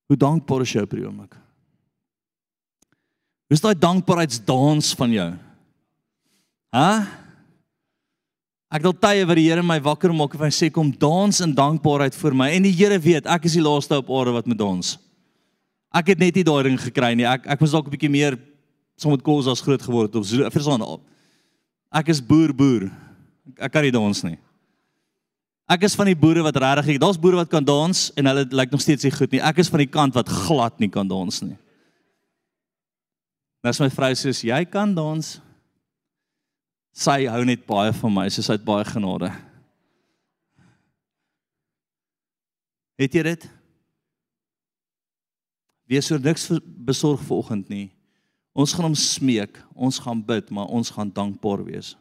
Hoe dankbaar is jy op hierdie oomblik? Hoe is daai dankbaarheidsdans van jou? Hæ? Ek al tye wat die Here my wakker maak en sê kom dans in dankbaarheid vir my en die Here weet ek is die laaste op aarde wat moet dans. Ek het net nie daai ding gekry nie. Ek ek was dalk 'n bietjie meer soms met kos as groot geword so verstaan. Ek is boer boer. Ek kan nie dans nie. Ek is van die boere wat regtig, daar's boere wat kan dans en hulle lyk nog steeds nie goed nie. Ek is van die kant wat glad nie kan dans nie. Nes my vrou sê jy kan dans sy hou net baie van my, sy het baie genade. Het jy dit? Wees oor niks besorg vanoggend nie. Ons gaan hom smeek, ons gaan bid, maar ons gaan dankbaar wees.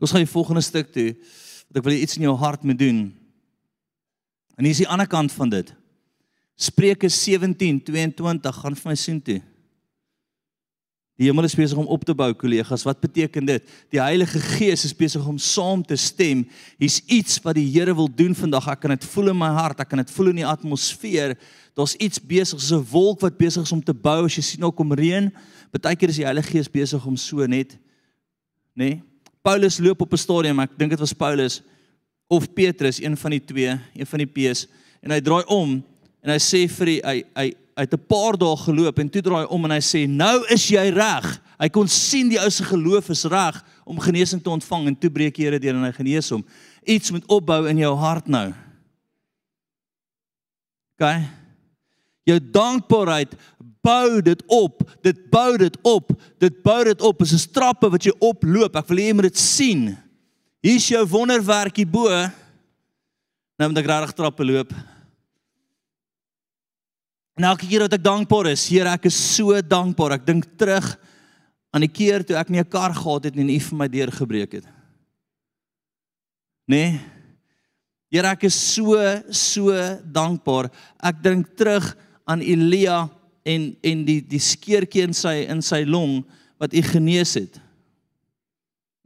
Ons gaan die volgende stuk toe wat ek wil iets in jou hart moet doen. En hier is die ander kant van dit. Spreuke 17:22 gaan vir my sien toe. Die hemel is besig om op te bou, kollegas. Wat beteken dit? Die Heilige Gees is besig om saam te stem. Hier's iets wat die Here wil doen vandag. Ek kan dit voel in my hart. Ek kan dit voel in die atmosfeer. Daar's iets besig, so 'n wolk wat besig is om te bou. As jy sien hoe kom reën, partykeer is die Heilige Gees besig om so net nê? Nee? Paulus loop op 'n stadium, ek dink dit was Paulus of Petrus, een van die twee, een van die P's, en hy draai om en hy sê vir die hy hy het 'n paar dae geloop en toe draai hy om en hy sê nou is jy reg. Hy kon sien die ou se geloof is reg om genesing te ontvang en toe breek die Here deur en hy genees hom. Iets moet opbou in jou hart nou. OK? Jou dankbaarheid bou dit op. Dit bou dit op. Dit bou dit op. Dit is 'n trappe wat jy oploop. Ek wil hê jy moet dit sien. Hier's jou wonderwerkie bo. Nou moet ek regtig trappe loop. En elke keer wat ek dankbaar is, Here, ek is so dankbaar. Ek dink terug aan die keer toe ek nie 'n kar gehad het nie en U vir my deurgebreek het. Nee. Here, ek is so so dankbaar. Ek dink terug aan Elia en en die die skeurtjie in sy in sy long wat U genees het.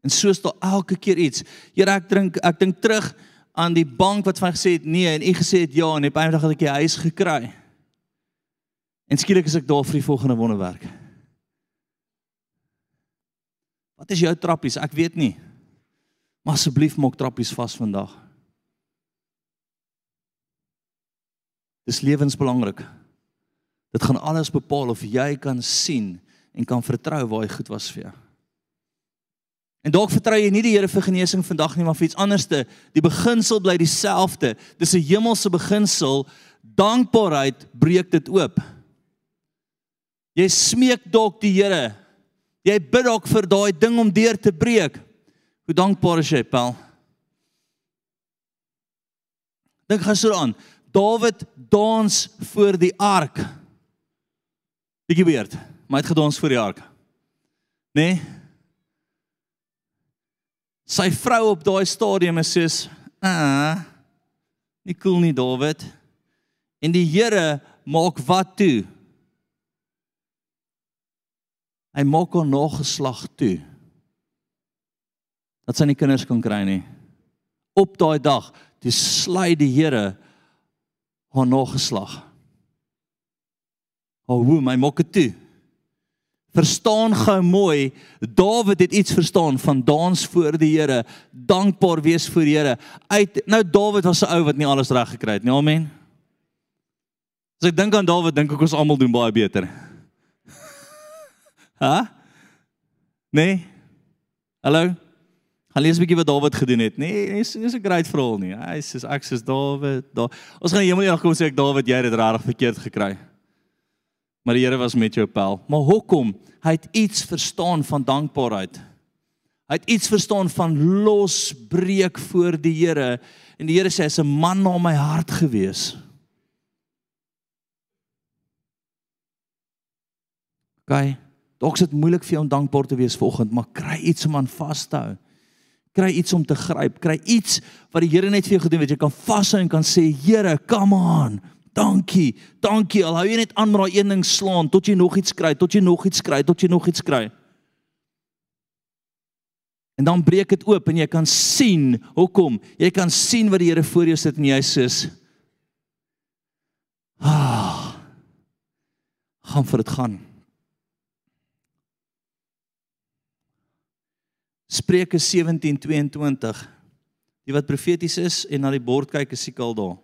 En so is daar elke keer iets. Here, ek drink ek dink terug aan die bank wat vir my gesê het nee en U gesê het ja en op eendag het ek die huis gekry. En skielik is ek daar vir die volgende wonderwerk. Wat is jou trappies? Ek weet nie. Maar asseblief maak trappies vas vandag. Dis lewensbelangrik. Dit gaan alles bepaal of jy kan sien en kan vertrou waar hy goed was vir jou. En dalk vertrou jy nie die Here vir genesing vandag nie, maar vir iets anderste. Die beginsel bly dieselfde. Dis 'n hemelse beginsel. Dankbaarheid breek dit oop. Jy smeek dalk die Here. Jy bid dalk vir daai ding om deur te breek. Hoe dankbaar is jy, Paul? Dink gaan so aan. Dawid dans voor die ark. Bietjie weird, maar hy het gedans voor die ark. Né? Nee? Sy vrou op daai stadium is soos, "Ah, nie cool nie, Dawid." En die Here maak wat toe? Hy maak hom nageslag toe. Dat sy nie kinders kan kry nie. Op daai dag, toe sly die Here haar nageslag. O, hoe my maak dit toe. Verstaan gou mooi, Dawid het iets verstaan van dans voor die Here, dankbaar wees voor die Here. Uit nou Dawid was 'n ou wat nie alles reg gekry het nie. Amen. As ek dink aan Dawid, dink ek ons almal doen baie beter. Ha? Nee. Hallo. Gaan lees 'n bietjie wat Dawid gedoen het. Nee, dis is 'n great verhaal nie. Hy sê ek sê Dawid, da. Ons gaan hemel eendag kom sê ek Dawid, jy het regtig verkeerd gekry. Maar die Here was met jou pel. Maar hoekom? Hy het iets verstaan van dankbaarheid. Hy het iets verstaan van losbreek voor die Here en die Here sê hy's 'n man na my hart gewees. OK. Dalk is dit moeilik vir jou om dankbaar te wees vanoggend, maar kry iets om aan vas te hou. Kry iets om te gryp, kry iets wat die Here net vir jou gedoen het. Jy kan vashou en kan sê, Here, come on. Dankie. Dankie. Al hou jy net aan met daai een ding slaan tot jy nog iets kry, tot jy nog iets kry, tot jy nog iets kry. En dan breek dit oop en jy kan sien hoekom. Jy kan sien wat die Here voor jou sit en jy sê, "Ah. Gaan vir dit gaan." Spreuke 17:22. Die wat profeties is en na die bord kyk, is seker al daar.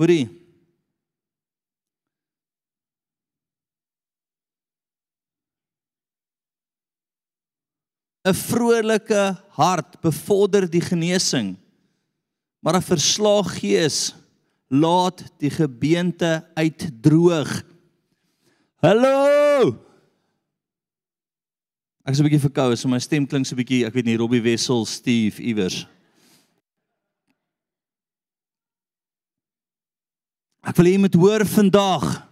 Hoorie. ‘n Vrolike hart bevorder die genesing, maar 'n verslaag gees laat die gebeente uitdroog. Hallo! Ek is 'n bietjie verkoue, so my stem klink so 'n bietjie, ek weet nie, Robbie Wessel, Steve iewers. Ek wil hê jy moet hoor vandag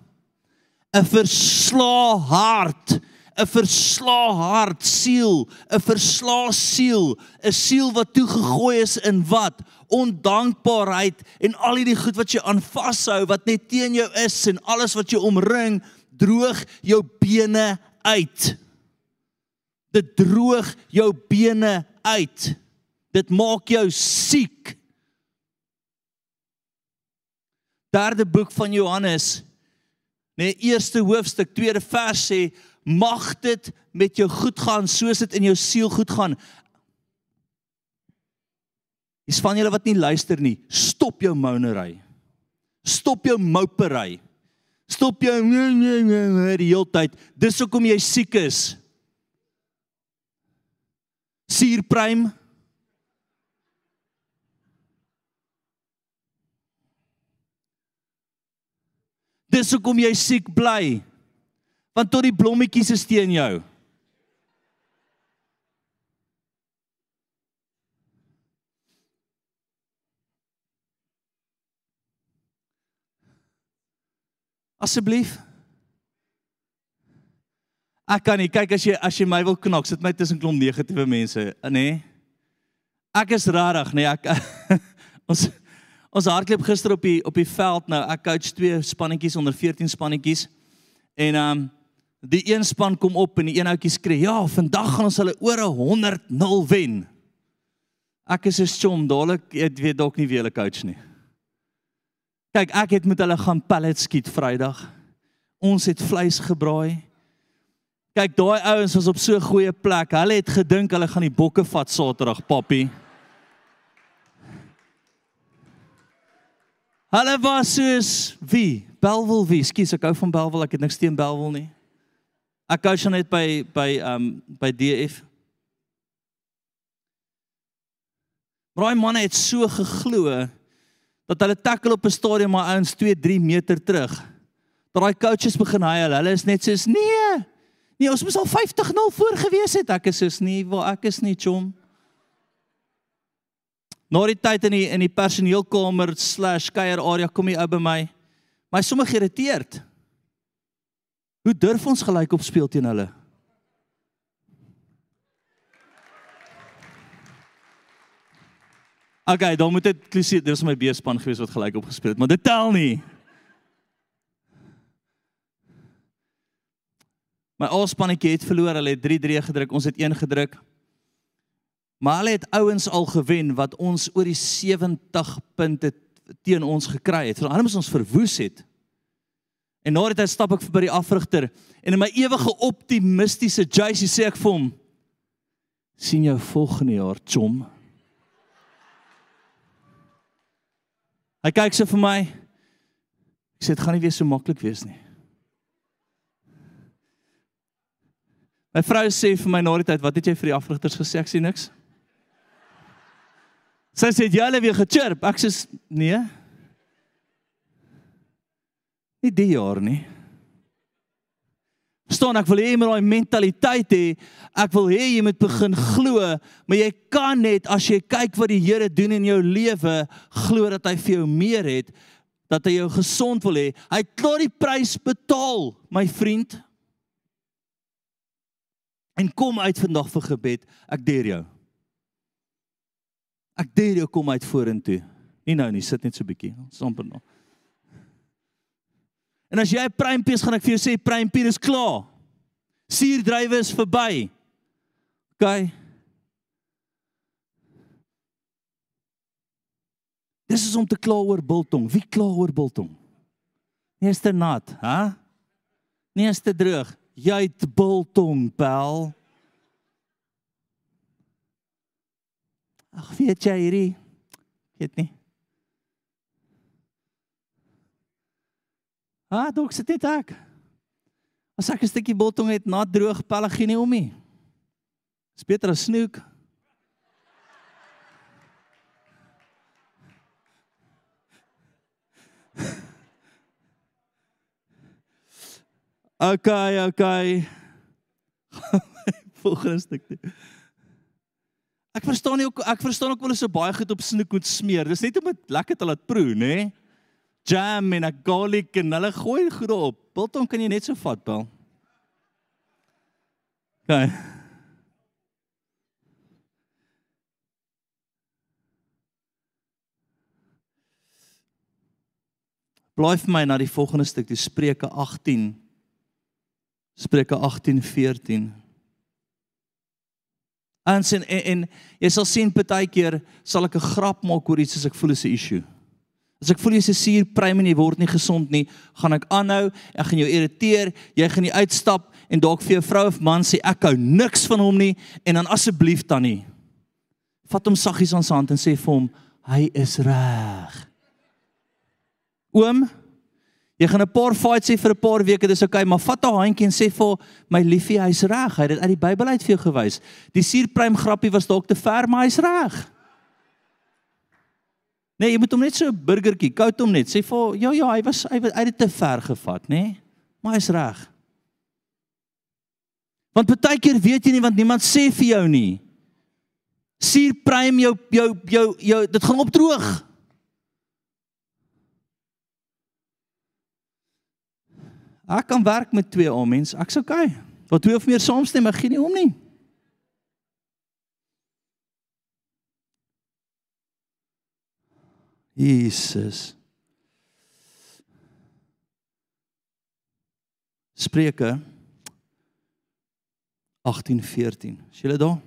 'n verslae hart 'n verslae hart, siel, 'n verslae siel, 'n siel wat toegegooi is in wat? Ondankbaarheid en al hierdie goed wat jy aan vashou wat net teen jou is en alles wat jou omring, droog jou bene uit. Dit droog jou bene uit. Dit maak jou siek. Derde boek van Johannes, nee, eerste hoofstuk, tweede vers sê, mag dit met jou goed gaan soos dit in jou siel goed gaan. Dis van julle wat nie luister nie, stop jou mounery. Stop jou moupery. Stop jou nee, nee, nee, die hele tyd. Dis hoekom jy siek is. Suurprym Dis hoekom jy siek bly. Want tot die blommetjies is teen jou. Asseblief. Ek kan nie kyk as jy as jy my wil knak, sit my tussen klomp negatiewe mense, nê? Nee? Ek is rarig, nee, ek ons Ons hardloop gister op die op die veld nou. Ek coach twee spannetjies onder 14 spannetjies. En ehm um, die een span kom op en die een ouetjie skree: "Ja, vandag gaan ons hulle oor 100-0 wen." Ek is 'n chom, dadelik ek weet dalk nie wie hulle coach nie. Kyk, ek het met hulle gaan pellet skiet Vrydag. Ons het vleis gebraai. Kyk, daai ouens was op so 'n goeie plek. Hulle het gedink hulle gaan die bokke vat Saterdag, papi. Hulle was soos wie? Belwel wie? Skus, ek hou van Belwel. Ek het niks teen Belwel nie. Ek coach net by by um by DF. Braai manne het so geglo dat hulle tackle op 'n stadion maar ouens 2, 3 meter terug. Daai coaches begin hy hulle. Hulle is net soos nee. Nee, ons moes al 50-0 voor gewees het. Ek is soos nee, waar ek is nie chom. Na die tyd in die in die personeelkamer/kuier area kom hy ou by my. My sommer geïrriteerd. Hoe durf ons gelyk op speel teen hulle? Okay, dan moet dit klousie, dis my beespan gewees wat gelyk op gespeel het, maar dit tel nie. My alspannetjie het verloor, hulle het 3-3 gedruk, ons het 1 gedruk. Maar hulle het ouens al gewen wat ons oor die 70 punte teen ons gekry het. Hulle moes ons verwoes het. En na dit stap ek by die afrigter en in my ewige optimistiese Jacy sê ek vir hom sien jou volgende jaar chom. Hy kyk so vir my. Ek sê dit gaan nie weer so maklik wees nie. My vrou sê vir my na die tyd, "Wat het jy vir die afrigters gesê?" Ek sê niks. Sy sê jy hulle weer gechirp. Ek sê nee. Nie die jaar nie. Verstaan ek wil hê jy moet daai mentaliteit hê. Ek wil hê jy moet begin glo, maar jy kan net as jy kyk wat die Here doen in jou lewe, glo dat hy vir jou meer het, dat hy jou gesond wil hê. Hy het klaar die prys betaal, my vriend. En kom uit vandag vir gebed. Ek deer jou. Ek dink jy kom uit vorentoe. Nie nou nie, sit net so bietjie. Ons amper nog. En as jy 'n pruimpie is, gaan ek vir jou sê pruimpie is klaar. Suurdrywe is verby. OK. Dis is om te kla oor biltong. Wie kla oor biltong? Nie is te nat, hè? Nie is te droog. Jy het biltong, pel. Ag, weet jy hierdie weet nie. Ah, dalk sit dit ek. As ek 'n stukkie biltong het na droog pelletjie nie om nie. Dis beter as snoek. Okay, okay. Volgende stuk. Ek verstaan nie ook ek verstaan ook wel so baie goed op snoek moet smeer. Dis net om dit lekker te laat proe, nê? Jam en 'n garlic en hulle gooi goed op. Biltong kan jy net so vat, bel. Okay. Blaai vir my na die volgende stuk, die Spreuke 18. Spreuke 18:14. En sien en, en jy sal sien partykeer sal ek 'n grap maak oor iets as ek voel is 'n issue. As ek voel jy's 'n suurpruim en jy word nie gesond nie, gaan ek aanhou, ek gaan jou irriteer, jy gaan nie uitstap en dalk vir jou vrou of man sê ek hou niks van hom nie en dan asseblief dan nie. Vat hom saggies aan sy hand en sê vir hom, hy is reg. Oom, jy gaan 'n paar fights hê vir 'n paar weke, dis okay, maar vat daai handjie en sê vir my liefie, hy's reg. Hy het dit uit die Bybel uit vir jou gewys. Die suurpruim grappie was dalk te ver, maar hy's reg. Nee, jy moet hom net so 'n burgertjie, koud hom net. Sê vir ja ja, hy was hy het dit te ver gevat, nê? Nee? Maar hy's reg. Want baie keer weet jy nie want niemand sê vir jou nie. Suurpruim jou jou jou jou dit gaan opdroog. Ek kan werk met twee ou mense. Ek's okay. Wat twee of meer saamstem, ek gee nie om nie. Jesus. Spreuke 18:14. Is julle daar?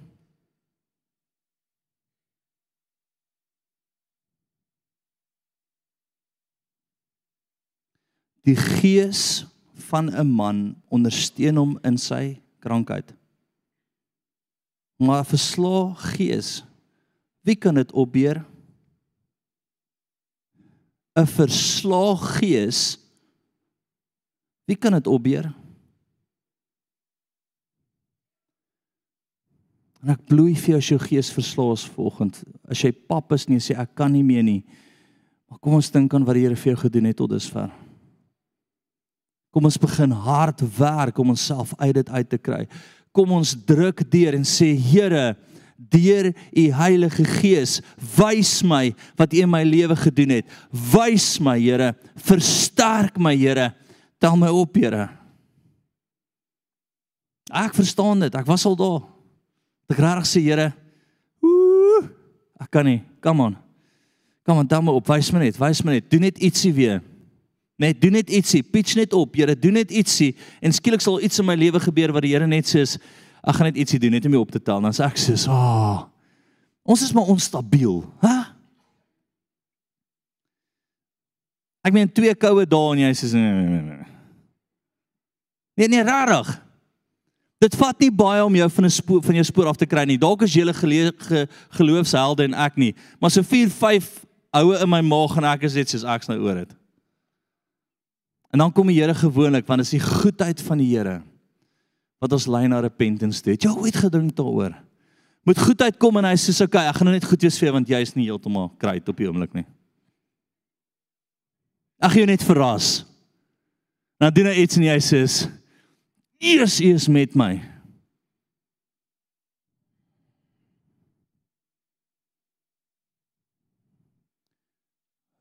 Die gees van 'n man ondersteun hom in sy krankheid. Maar verslae gees, wie kan dit opbeer? 'n Verslae gees, wie kan dit opbeer? En ek bloei vir jou as jou gees verslae is volgend. As jy pap is nie sê ek kan nie meer nie. Maar kom ons dink aan wat die Here vir jou gedoen het tot dusver. Kom ons begin hard werk om onsself uit dit uit te kry. Kom ons druk deur en sê Here, deur u Heilige Gees, wys my wat u in my lewe gedoen het. Wys my, Here, versterk my, Here. Tel my op, Here. Ek verstaan dit. Ek was al daar. Ek regtig sê, Here, ooh, ek kan nie. Come on. Kom aan, tel my op. Wys my net. Wys my net. Doen net ietsie weer. Net doen net ietsie, pitch net op, Here, doen net ietsie en skielik sal iets in my lewe gebeur wat die Here net sê, ek gaan net ietsie doen net om jou op te tel. Dan sê ek sê, "Ah, oh, ons is maar onstabiel, hè?" Ek meen twee koue dae en jy sê, "Nee, nee, rarig." Dit vat nie baie om jou van 'n spoor van jou spoor af te kry nie. Dalk is jy 'n ge, geloofshelde en ek nie, maar so 4, 5 oue in my maag en ek is net soos ek's nou oor dit. En dan kom die Here gewoonlik want dit is die goedheid van die Here wat ons lei na repentance toe. Jy ooit gedink daaroor? Moet goedheid kom en hy sê okay, ek gaan nou net goed wees vir jou want jy is nie heeltemal kruit op die oomblik nie. Ag jy net verras. Dan doen hy iets en hy sê Eers is met my.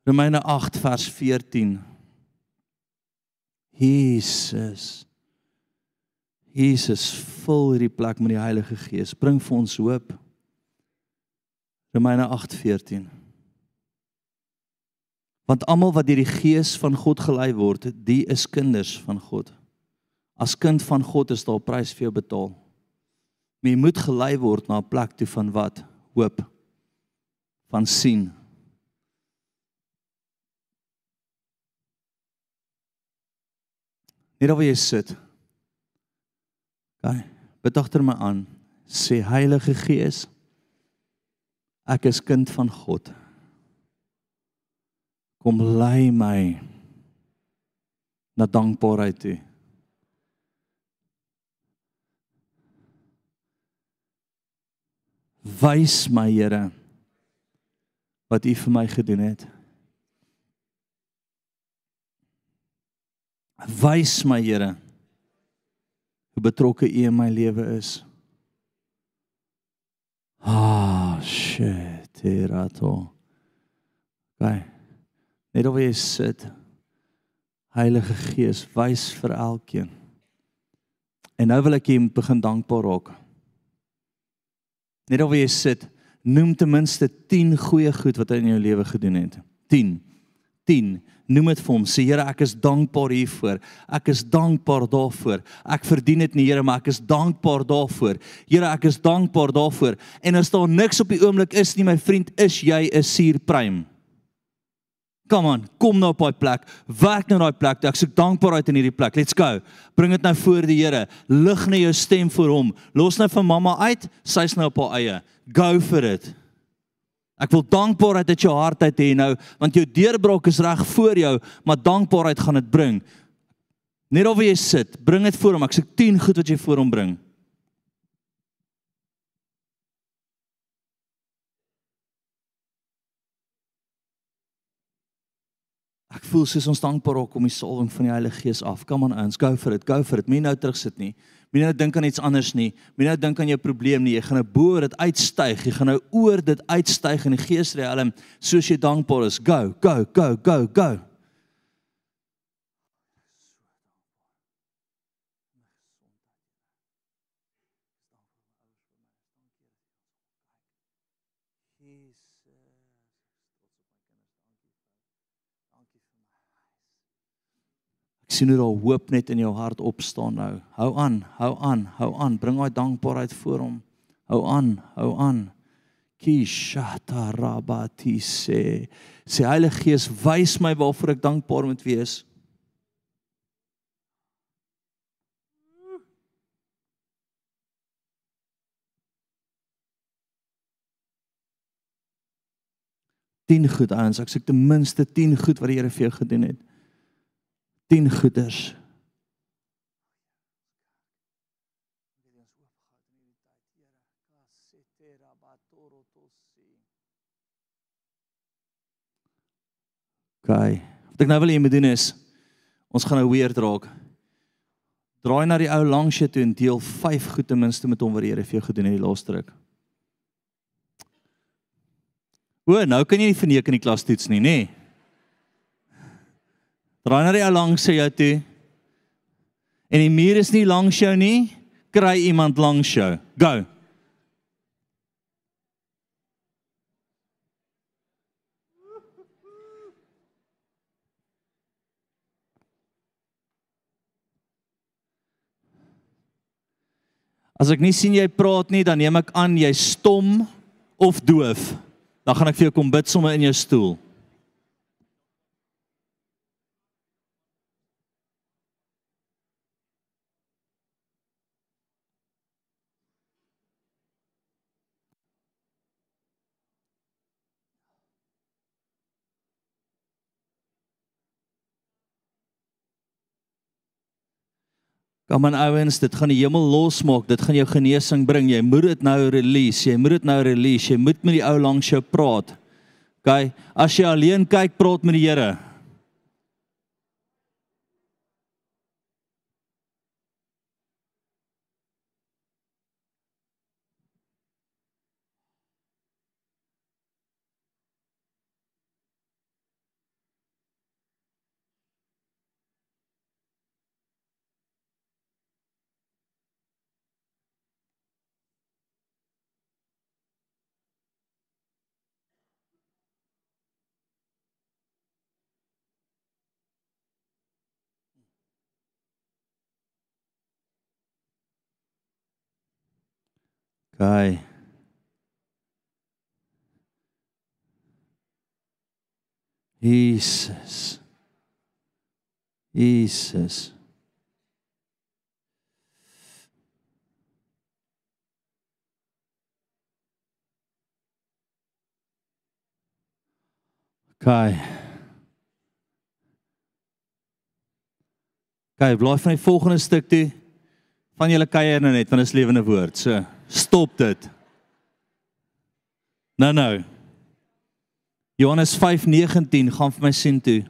Romeine 8 vers 14 Jesus. Jesus vul hierdie plek met die Heilige Gees. Bring vir ons hoop. Romeine 8:14. Want almal wat deur die Gees van God gelei word, die is kinders van God. As kind van God is daar 'n prys vir jou betaal. Maar jy moet gelei word na 'n plek toe van wat? Hoop. Van sien. Net waar jy sit. OK. Bid agter my aan. Sê Heilige Gees, ek is kind van God. Kom lei my na dankbaarheid toe. Wys my Here wat U vir my gedoen het. Wys my Here hoe betrokke U in my lewe is. Ah, shit, Erato. Gaan. Net of jy sit. Heilige Gees, wys vir elkeen. En nou wil ek moet begin dankbaar raak. Net waar jy sit, noem ten minste 10 goeie goed wat hy in jou lewe gedoen het. 10. 10. Noem dit vir hom. Sê Here, ek is dankbaar hiervoor. Ek is dankbaar daarvoor. Ek verdien dit nie, Here, maar ek is dankbaar daarvoor. Here, ek is dankbaar daarvoor. En as daar niks op die oomblik is nie, my vriend, is jy 'n suurprym. Kom aan, kom nou op daai plek. Werk nou daai plek. Ek soek dankbaarheid in hierdie plek. Let's go. Bring dit nou voor die Here. Lig nou jou stem vir hom. Los nou vir mamma uit. Sy's nou op haar eie. Go for it. Ek wil dankbaarheid uit jou hart uit hê nou, want jou deurbraak is reg voor jou, maar dankbaarheid gaan dit bring. Net of jy sit, bring dit voor hom. Ek soek 10 goed wat jy voor hom bring. Voel soos ons dankbaar raak om die salwing van die Heilige Gees af. Come on ons, go for it, go for it. Moenie nou terugsit nie. Moenie nou dink aan iets anders nie. Moenie nou dink aan jou probleem nie. Jy gaan nou bo dit uitstyg. Jy gaan nou oor dit uitstyg in die geesriem soos jy dankbaar is. Go, go, go, go, go. Ek sien hoe daar hoop net in jou hart opstaan nou. Hou aan, hou aan, hou aan. Bring daai dankbaarheid voor hom. Hou aan, hou aan. Kishata rabati se. Sê Heilige Gees, wys my waarvoor ek dankbaar moet wees. Tien goed aan, ek sê ten minste 10 goed wat die Here vir jou gedoen het. 10 goeders. Okay. Wat ek nou wil hê jy moet doen is ons gaan nou weer draak. Draai na die ou langs jou toe en deel 5 goed ten minste met hom wat die Here vir jou gedoen het die laaste ruk. O, nou kan jy nie verneek in die klas toets nie, nê? Nee. Draai na die ou langs jou toe. En die muur is nie langs jou nie, kry iemand langs jou. Go. As ek nie sien jy praat nie, dan neem ek aan jy stom of doof. Dan gaan ek vir jou kom bid sommer in jou stoel. Kom aan ouens, dit gaan die hemel losmaak. Dit gaan jou genesing bring. Jy moet dit nou release. Jy moet dit nou release. Jy moet met die ou langs jou praat. OK? As jy alleen kyk, praat met die Here. OK. Jesus. Jesus. Kai. Kai, blaai van die volgende stuk toe. Van julle kuier nou net, want dit is lewende woord. So, stop dit. Nou nou. Johannes 5:19 gaan vir my sien toe.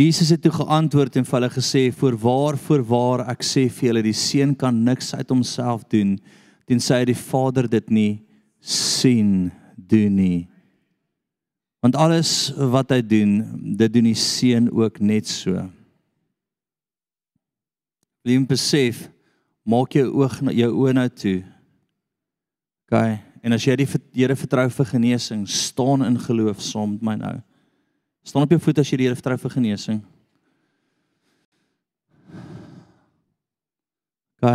Jesus het toe geantwoord en vir hulle gesê: "Voorwaar, voorwaar, ek sê vir julle, die seun kan niks uit homself doen tensy hy die Vader dit nie sien doen nie. Want alles wat hy doen, dit doen die seun ook net so." Wil jy besef maak jou oog na jou oë nou toe. OK. En as jy die Here vertrou vir genesing, staan in geloof saam met my nou. Staan op jou voete as jy die Here vertrou vir genesing. OK.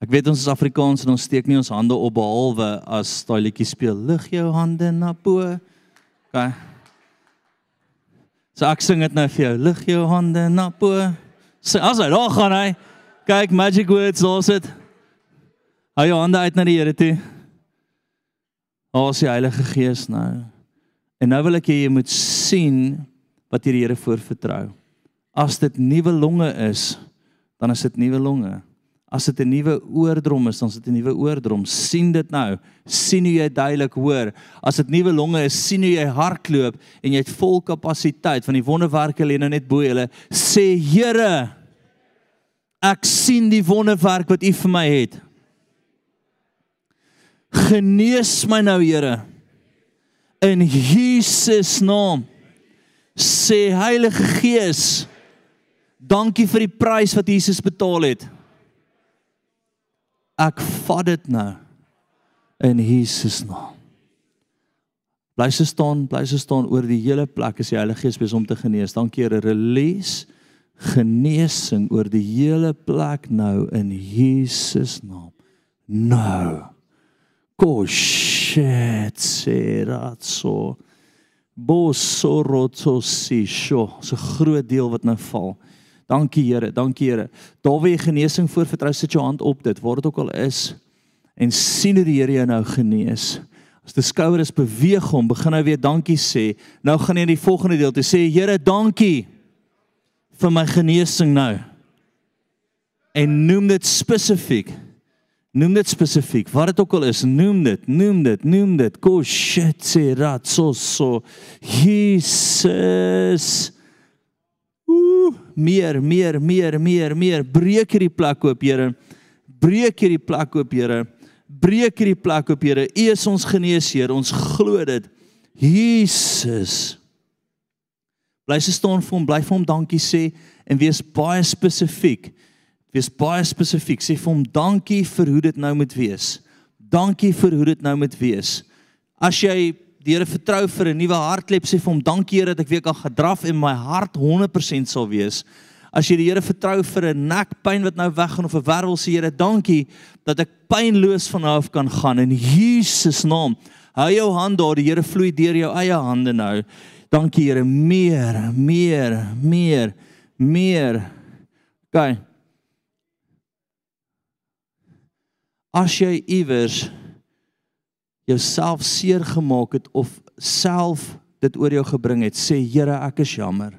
Ek weet ons is Afrikaans en ons steek nie ons hande op behalwe as daai liedjie speel lig jou hande na bo. OK. So ek sing dit nou vir jou. Lig jou hande na bo. Sê as hy daar gaan hy. Kyk magic words daar's dit. Hou jou hande uit na die Here toe. Is die Heilige Gees nou. En nou wil ek hê jy moet sien wat jy die Here voor vertrou. As dit nuwe longe is, dan is dit nuwe longe. As dit 'n nuwe oordrom is, dan is dit 'n nuwe oordrom. sien dit nou. sien hoe jy duidelik hoor. As dit nuwe longe is, sien hoe jy hardloop en jy het vol kapasiteit van die wonderwerke lê nou net bo julle. Sê Here, ek sien die wonderwerk wat U vir my het. Genees my nou, Here. In Jesus naam. Sê Heilige Gees, dankie vir die prys wat Jesus betaal het. Ek vat dit nou in Jesus naam. Bly so staan, bly so staan oor die hele plek as die Heilige Gees besig om te genees. Dankie Here, release genesing oor die hele plek nou in Jesus naam. Nou. Koshet seratso. Bosorotsosi sho. So 'n groot deel wat nou val. Dankie Here, dankie Here. Daar waar jy genesing voorvertrou, sit jou hand op dit, waar dit ook al is en sien hoe die Here jou nou genees. As die skouers beweeg hom, begin hy weer dankie sê. Nou gaan jy in die volgende deel te sê, Here, dankie vir my genesing nou. En noem dit spesifiek. Noem dit spesifiek. Wat dit ook al is, noem dit, noem dit, noem dit. Ko shit se rat so so. Jesus. Ooh, meer, meer, meer, meer, meer. Breek hierdie plek oop, Here. Breek hierdie plek oop, Here. Breek hierdie plek oop, Here. U is ons geneesheer. Ons glo dit. Jesus. Bly se staan vir hom, bly vir hom dankie sê en wees baie spesifiek. Wees baie spesifiek. Sê vir hom dankie vir hoe dit nou moet wees. Dankie vir hoe dit nou moet wees. As jy die Here vertrou vir 'n nuwe hartklep, sê vir hom dankie Here dat ek weer kan gedraf en my hart 100% sal wees. As jy die Here vertrou vir 'n nekpyn wat nou weggaan of 'n wervel, sê Here dankie dat ek pynloos van nou af kan gaan in Jesus naam. Hou jou hand daar, die Here vloei deur jou eie hande nou. Dankie Here, meer, meer, meer, meer. OK. As jy iewers jouself seer gemaak het of self dit oor jou gebring het, sê Here, ek is jammer.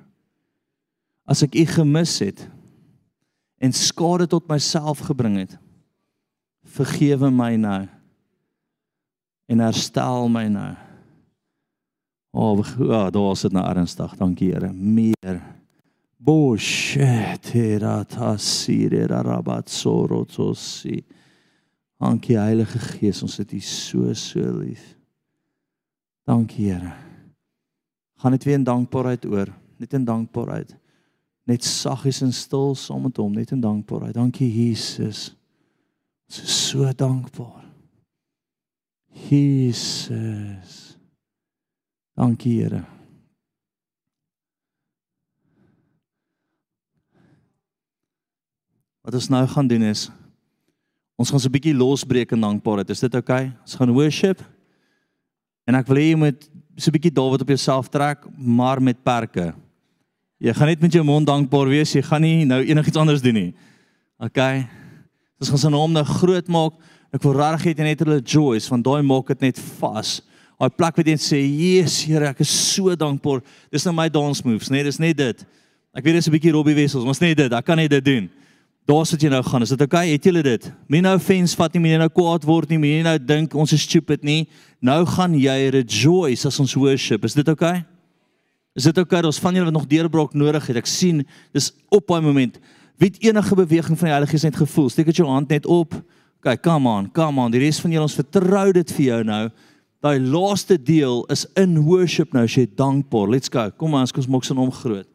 As ek U gemis het en skade tot myself gebring het, vergewe my nou en herstel my nou. O, oh, ja, daar is dit nou ernstig. Dankie Here. Meer. Bosheteratasiderabatsorotsosi. Dankie Heilige Gees, ons het U so so lief. Dankie Here. Gaan net weer in dankbaarheid oor, net in dankbaarheid. Net saggies en stil saam met hom, net in dankbaarheid. Dankie Jesus. Ons is so dankbaar. Jesus. Dankie Here. Wat ons nou gaan doen is ons gaan so 'n bietjie losbreek in dankbaarheid. Is dit oukei? Okay? Ons gaan worship. En ek wil hê jy moet so 'n bietjie Dawid op jouself trek, maar met perke. Jy gaan net met jou mond dankbaar wees. Jy gaan nie nou enigiets anders doen nie. Okay. Ons gaan sy naam nou groot maak. Ek wil regtig hê jy net hulle joys want daai maak dit net vas. Daai plek wat jy sê, "Jesus, Here, ek is so dankbaar." Dis nou my dance moves, nee, dis net dit. Ek weet dis 'n bietjie Robbie Wessels, maar dis net dit. Ek kan net dit doen. Daar sit jy nou gaan. Is dit oukei? Okay? Het julle dit? Moenie nou offense vat nie, moenie nou kwaad word nie, moenie nou dink ons is stupid nie. Nou gaan jy rejoice as ons worship. Is dit oukei? Okay? Is dit oukei? Okay? Ons van julle wat nog deurbraak nodig het. Ek sien dis op daai moment. Wie het enige beweging van die Heilige Gees net gevoel? Steek dit jou hand net op. Okay, come on, come on. Die res van julle ons vertrou dit vir jou nou. Daai laaste deel is in worship nou as jy dankbaar. Let's go. Kom aan, ons maak se naam groot.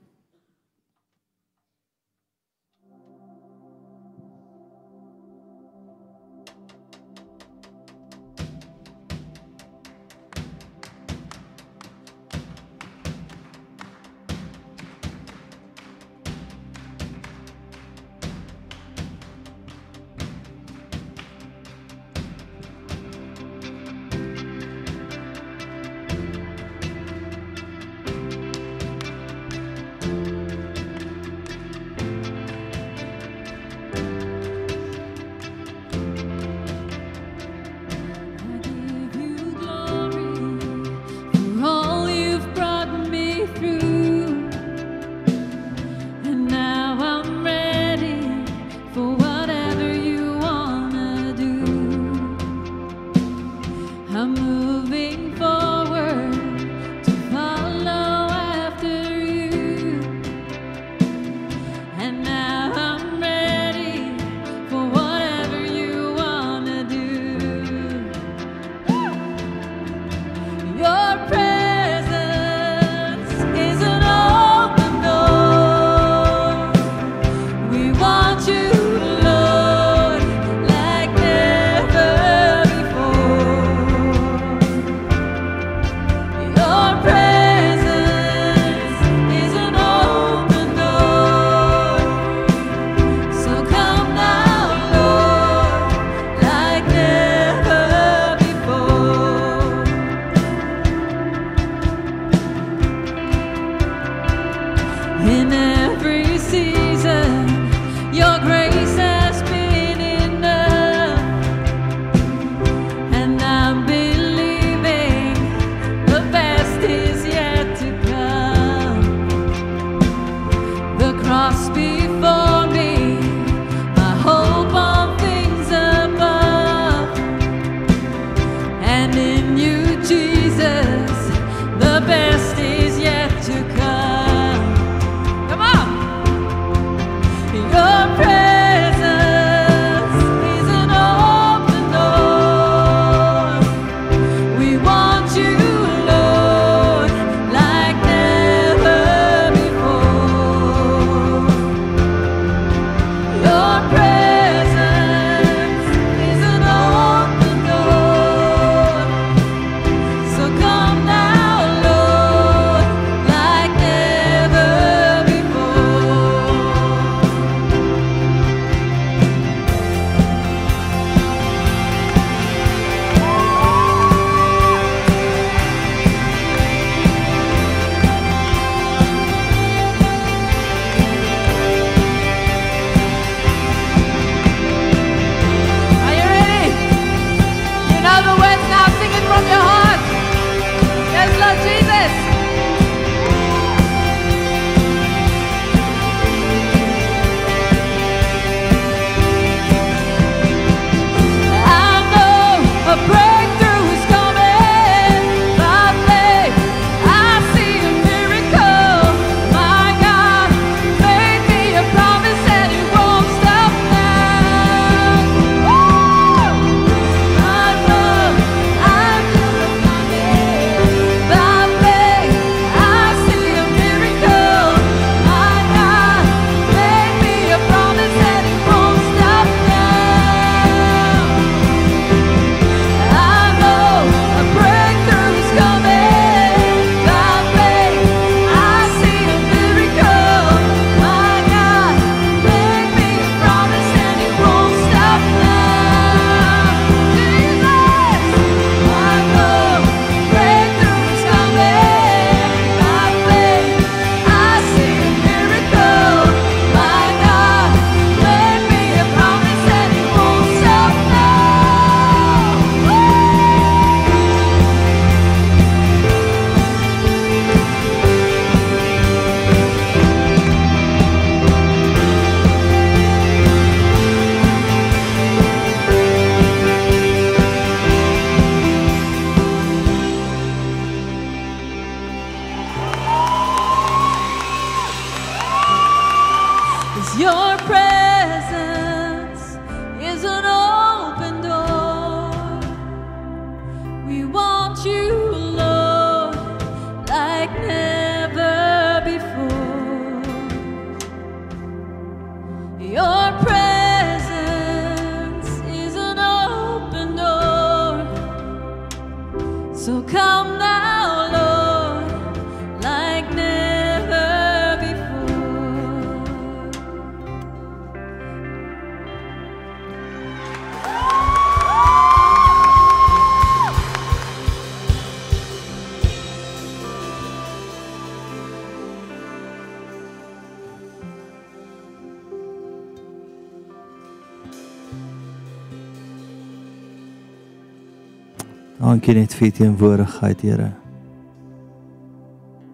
Dankie net vir u teenwoordigheid, Here.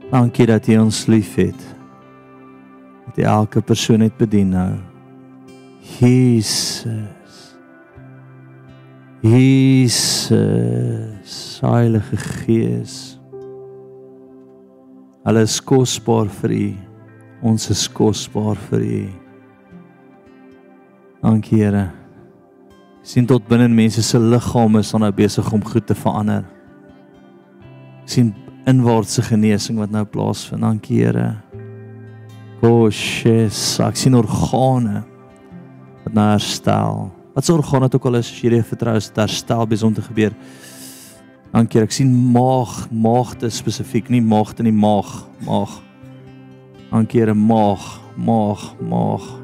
Dankie dat U ons liefhet. Dat U elke persoon net bedien nou. Jesus. Jesus, Heilige Gees. Hulle is kosbaar vir U. Ons is kosbaar vir U. Dankie Here. Sien tot binne in mense se liggame is dan nou besig om goed te verander. sien inwaartse genesing wat nou plaasvind. Dankie Here. Koshes, ek sien organe wat nou herstel. Wat se organe dit ook al is, as jy dit vertrou is herstel besig om te gebeur. Dankie Here. Ek sien maag, maagte spesifiek, nie maagte in die maag, maag. Dankie Here, maag, maag, maag.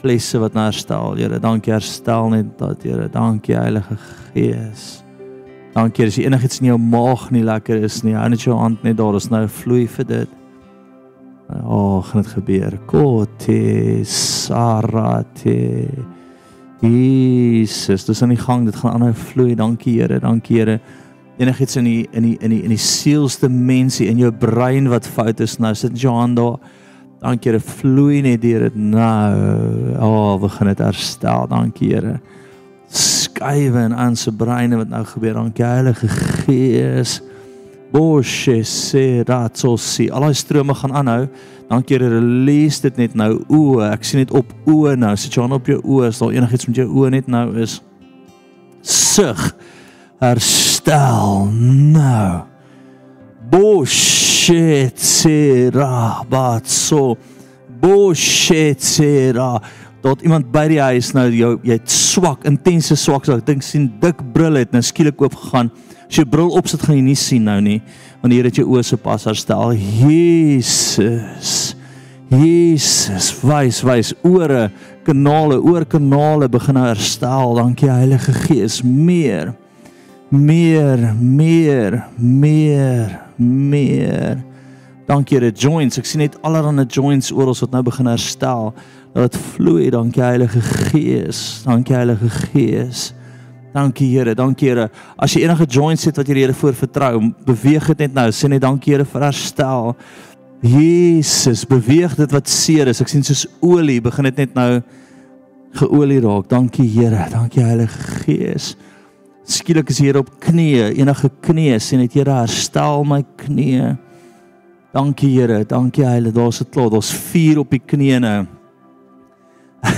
Vlesse wat herstel, Here. Dankie herstel net dat Here. Dankie Heilige Gees. Dankie as enigiets in jou maag nie lekker is nie, hou net jou hand net daar, is nou vloei vir dit. O, oh, gaan dit gebeur. Kote sarate. Jesus, dis aan die gang, dit gaan aanhou vloei. Dankie Here, dankie Here. Enigiets in die in die in die in die sielste mensie in jou brein wat fout is nou, sit jou hand daar. Dankie Here, vloei net deur dit nou. O, oh, begin dit herstel. Dankie Here skuwe in aan se breine wat nou gebeur. Dankie Heilige Gees. Boshe se ratsosi. Al daai strome gaan aanhou. Dankie Here, release dit net nou. O, ek sien dit op oë nou. Sit jou hand op jou oë as daar enigiets met jou oë net nou is. Sug. Herstel nou. Boshe se rabatso. Boshe se ra dat iemand by die huis nou jou jy het swak, intense swak, so ek dink sien dik bril het nou skielik oop gegaan. As jy bril opsit gaan jy nie sien nou nie, want hier het jou oë se pas herstel. Jesus. Jesus, wys, wys ore, kanale, oorkanale begin nou herstel. Dankie Heilige Gees, meer. Meer, meer, meer, meer. Dankie Here joints. Ek sien net allerlei joints oral wat nou begin herstel. Laat vloei, dankie Heilige Gees. Dankie Heilige Gees. Dankie Here, dankie Here. As jy enige joints het wat jy die Here voor vertrou, beweeg dit net nou. Sê net dankie Here vir herstel. Jesus, beweeg dit wat seer is. Ek sien soos olie begin dit net nou geolie raak. Dankie Here, dankie Heilige Gees. Skielik is jy hier op knieë, enige knieë, sê net Here, herstel my knieë. Dankie Here, dankie Heilige. Daar's dit klaar. Daar's vuur op die knieë nou.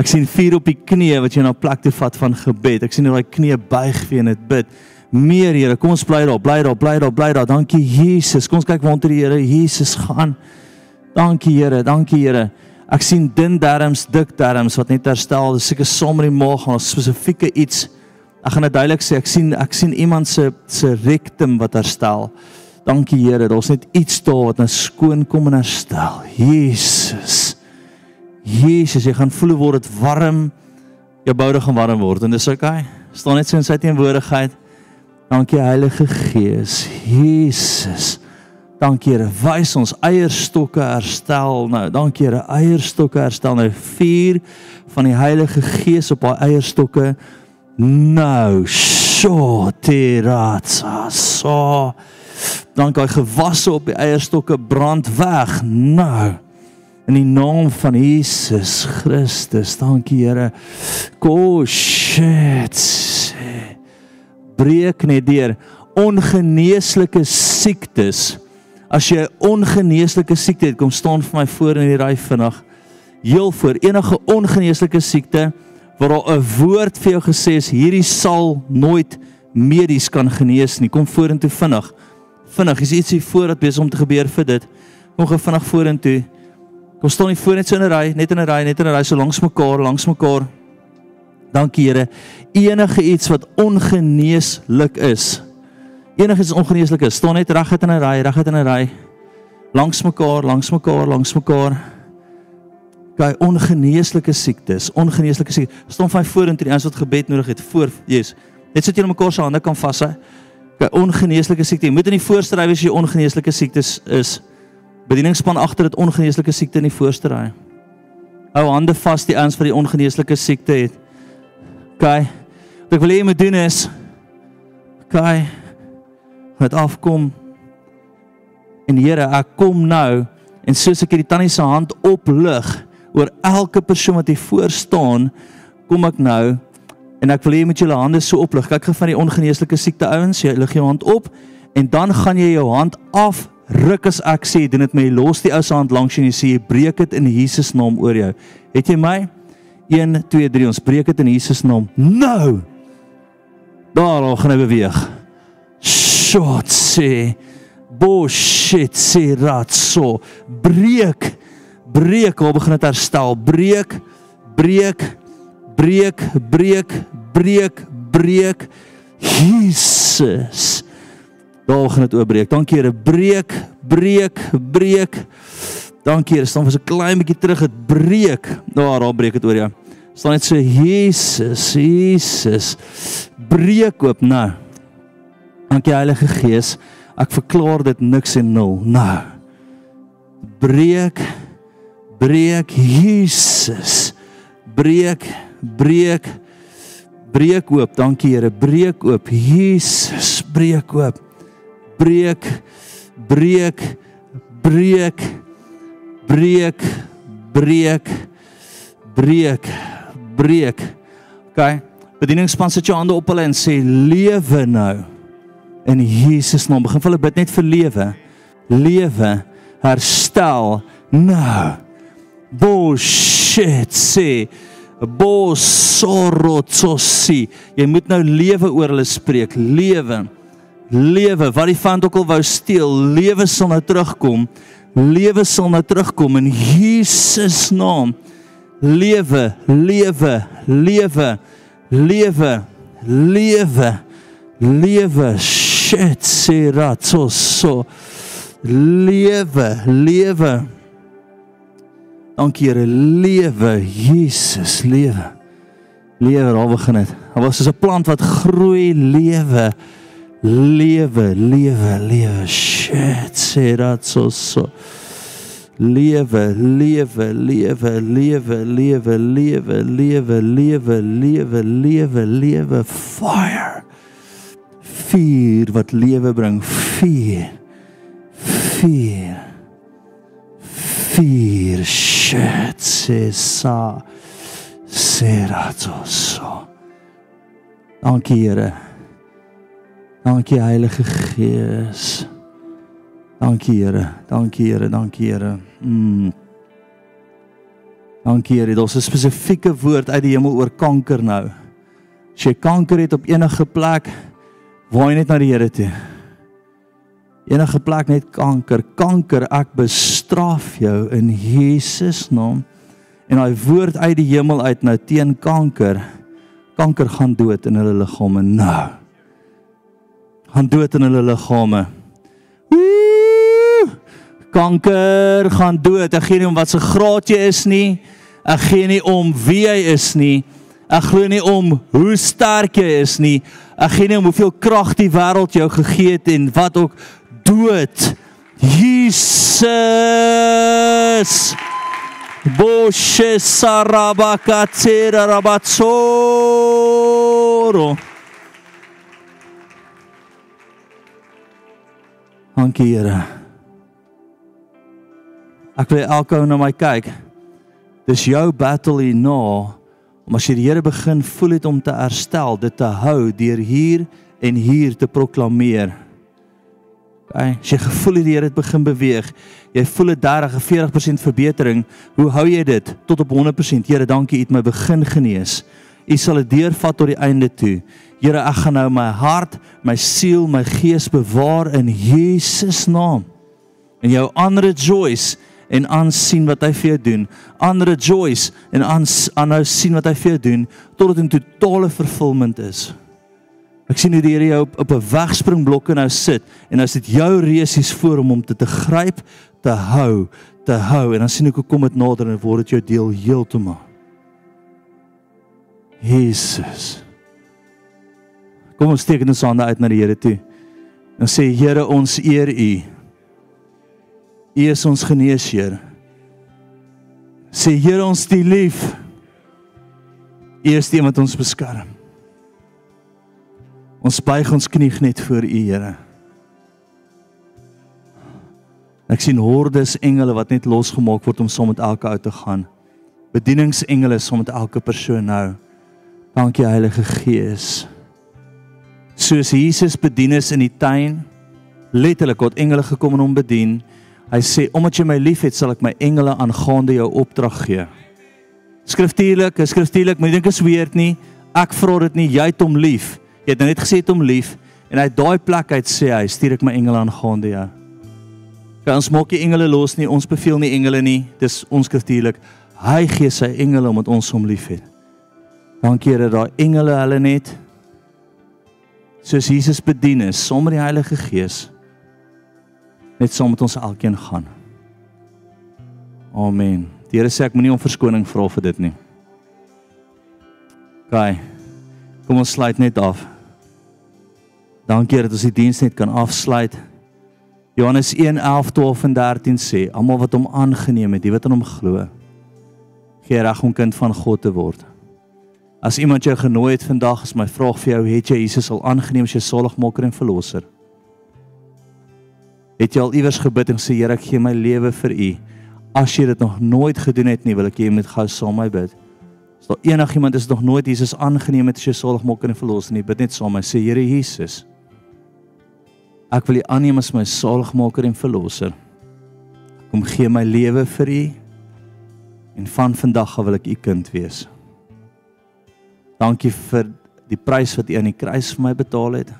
Ek sien vuur op die knieë wat jy na plek toe vat van gebed. Ek sien hoe daai knieë buig vir en dit bid. Meer Here, kom ons bly daar, bly daar, bly daar, bly daar. Dankie Jesus. Kom ons kyk waar onder die Here Jesus gaan. Dankie Here, dankie Here. Ek sien dun darms, dik darms wat net herstel. Dis seker sommer die maag gaan spesifieke iets. Ek gaan dit duidelik sê. Ek sien ek sien iemand se se rectum wat herstel. Dankie Here, daar's net iets daar wat nou skoon kom en herstel. Jesus. Jesus, jy gaan voel word dit warm. Jou boude gaan warm word en dis oukei. Okay. Staan net so in sy teenwoordigheid. Dankie Heilige Gees. Jesus. Dankie Here, wys ons eierstokke herstel nou. Dankie Here, eierstokke herstel nou. Vuur van die Heilige Gees op haar eierstokke. Nou, so teratsa so. Dankie gewasse op die eierstokke brand weg. Nou. In die naam van Jesus Christus. Dankie Here. Ko shit. Breek net deur ongeneeslike siektes. As jy 'n ongeneeslike siekte het, kom staan vir my voor in die ry vinnig. Heel voor enige ongeneeslike siekte waar daar 'n woord vir jou gesê is, hierdie sal nooit medies kan genees nie. Kom vorentoe vinnig. Vinnig, is ietsie voor dat besig om te gebeur vir dit. Kom gou vinnig vorentoe. Kom staan nie voor net so in 'n ry, net in 'n ry, net in 'n ry so langs mekaar, langs mekaar. Dankie Here. Enige iets wat ongeneeslik is. Enige iets ongeneeslik is, staan net reguit in 'n ry, reguit in 'n ry. Langs mekaar, langs mekaar, langs mekaar. Kyk, ongeneeslike siektes, ongeneeslike siektes. Staan van vorentoe die ons wat gebed nodig het voor Jesus. Net sit julle mekaar se hande kan vashou. Kyk, ongeneeslike siekte. Jy moet in die voorste ry as jy ongeneeslike siektes is. Bedieningspan agter dit ongeneeslike siekte in die voorste ry. Hou hande vas die ouens wat die ongeneeslike siekte het. OK. Wat ek wil hê jy moet doen is Kai wat afkom. En Here, ek kom nou en soos ek hierdie tannie se hand oplig oor elke persoon wat hier voor staan, kom ek nou en ek wil hê jy moet julle hande so oplig. Kyk gou van die ongeneeslike siekte ouens, jy lig jou hand op en dan gaan jy jou hand af ruk as ek sê doen dit jy los die ou se hand langs jou en jy sê jy breek dit in Jesus naam oor jou. Het jy my? 1 2 3 ons breek dit in Jesus naam. Nou. Daar al gaan hy beweeg. Shot sê bullshit sê ratso. Breek. Breek, al begin dit herstel. Breek. Breek. Breek, breek, breek, breek. Jesus. Daar gaan dit oopbreek. Dankie Here. Breek, breek, breek. Dankie Here. Staan vir so 'n klein bietjie terug. Dit breek. Daar, daar breek dit oor jou. Staan net so Jesus, Jesus. Breek oop nou. Dankie Heilige Gees. Ek verklaar dit niks en nul. Nou. Breek. Breek Jesus. Breek, breek. Breek oop. Dankie Here. Breek oop. Jesus, breek oop. Breek. Breek. Breek. Breek. Breek. Breek. Breek. OK. Bedieningspan sit jou hande op hulle en sê lewe nou. In Jesus naam begin hulle bid net vir lewe. Lewe, herstel nou. Bullshit sê Bosorotsosi. Jy moet nou lewe oor hulle spreek. Lewe. Lewe. Wat die vand ook al wou steel, lewe sal nou terugkom. Lewe sal nou terugkom in Jesus naam. Lewe, lewe, lewe. Lewe. Lewe. Lewe. Shit, sê ratsoso. Lewe, lewe. Dankie Here, lewe, Jesus, lewe. Lewe, daar begin dit. Daar was soos 'n plant wat groei, lewe. Lewe, lewe, lewe. Shit, sê dat so so. Lewe, lewe, lewe, lewe, lewe, lewe, lewe, lewe, lewe, lewe, lewe, fire. Vuur wat lewe bring, vuur. Vuur. Shit, sê sa. Seratoso. Dankie Here. Dankie Heilige Gees. Dankie Here. Dankie Here. Dankie Here. Mm. Dankie Here. Daar's 'n spesifieke woord uit die hemel oor kanker nou. As jy kanker het op enige plek, waai net na die Here toe. Enige plek net kanker, kanker, ek bestraf jou in Jesus naam. En daai woord uit die hemel uit nou teen kanker. Kanker gaan dood in hulle liggame nou. Gaan dood in hulle liggame. Kanker gaan dood. Ek gee nie om wat se graad jy is nie. Ek gee nie om wie jy is nie. Ek glo nie om hoe sterk jy is nie. Ek gee nie om hoeveel krag die wêreld jou gegee het en wat ook dood. Jesus. Boshe sarabakatsera rabatsoro. Dankie Here. Ek wil elke ou na my kyk. Dis jou battle hier na om as jy die Here begin voel het om te herstel, dit te hou deur hier en hier te proklameer. Okay, as jy gevoel die Here het begin beweeg, jy voel 'n 30 of 40% verbetering, hoe hou jy dit tot op 100%? Here, dankie, U het my begin genees. U sal dit deurvat tot die einde toe. Here, ek gaan nou my hart, my siel, my gees bewaar in Jesus naam. En jou ander Joyce en aansien wat hy vir jou doen. Ander Joyce en aanhou sien wat hy vir jou doen tot dit in totale vervulling is. Ek sien hoe die Here jou op op 'n wegspringblok nou sit en as dit jou reusies voor hom om te te gryp, te hou, te hou en dan sien ek hoe kom dit nader en word dit jou deel heeltemal. Jesus. Kom ons steek ons hande uit na die Here toe. En sê Here, ons eer U. U is ons geneesheer. Sê Here, ons die lief. U is die wat ons beskerm. Ons buig ons knie net voor U, Here. Ek sien hordes engele wat net losgemaak word om saam met elke ou te gaan. Bedieningsengele saam met elke persoon nou. Dankie Heilige Gees. Soos Jesus bedien is in die tuin, letterlik het engele gekom en hom bedien. Hy sê omdat jy my liefhet, sal ek my engele aangaande jou opdrag gee. Skriftuurlik, skriftuurlik, jy dink is weird nie. Ek vra dit nie, jy het hom lief. Jy het nou net gesê het hom lief en uit daai plek uit sê hy, stuur ek my engele aangaande jou. Kan ons maak nie engele los nie, ons beveel nie engele nie. Dis onskriftuurlik. Hy gee sy engele omdat ons hom liefhet. Dankie Here dat daai engele hulle net soos Jesus bedien is, saam met die Heilige Gees net saam met ons elkeen gaan. Amen. Die Here sê ek moenie om verskoning vra vir dit nie. OK. Kom ons sluit net af. Dankie dat ons die diens net kan afsluit. Johannes 1:11, 12 en 13 sê, almal wat hom aangeneem het, die wat aan hom glo, gee reg om kind van God te word. As iemand jou genooi het vandag, is my vraag vir jou, het jy Jesus al aangeneem as jou saligmaker en verlosser? Het jy al iewers gebid en sê Here, ek gee my lewe vir U? As jy dit nog nooit gedoen het nie, wil ek jy moet gou saam met my bid. As daar enigiemand is nog nooit Jesus aangeneem het as jou saligmaker en verlosser nie, bid net saam met my. Sê Here Jesus, ek wil U aanneem as my saligmaker en verlosser. Kom gee my lewe vir U en van vandag af wil ek U kind wees. Dankie vir die prys wat U aan die kruis vir my betaal het.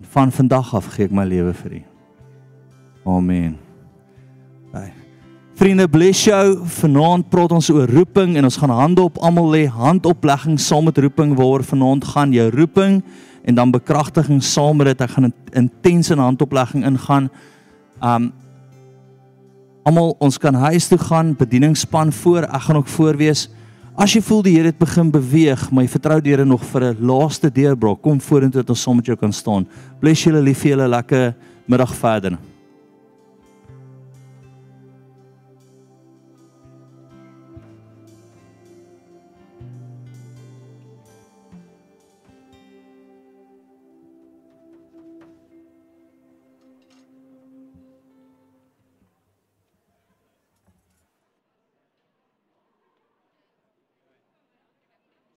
En van vandag af gee ek my lewe vir U. Amen. Bye. Vriende, bless jou. Vanaand praat ons oor roeping en ons gaan hande op almal lê, handoplegging saam met roeping waar vanaand gaan jou roeping en dan bekragtiging saam met dit. Ek gaan intens in handoplegging ingaan. Um almal ons kan huis toe gaan, bedieningsspan voor. Ek gaan ook voorwees. As jy voel die Here het begin beweeg, maar jy vertrou die Here nog vir 'n laaste deurbraak, kom vorentoe dat ons saam met jou kan staan. Bless julle lief vir julle lekker middag verder.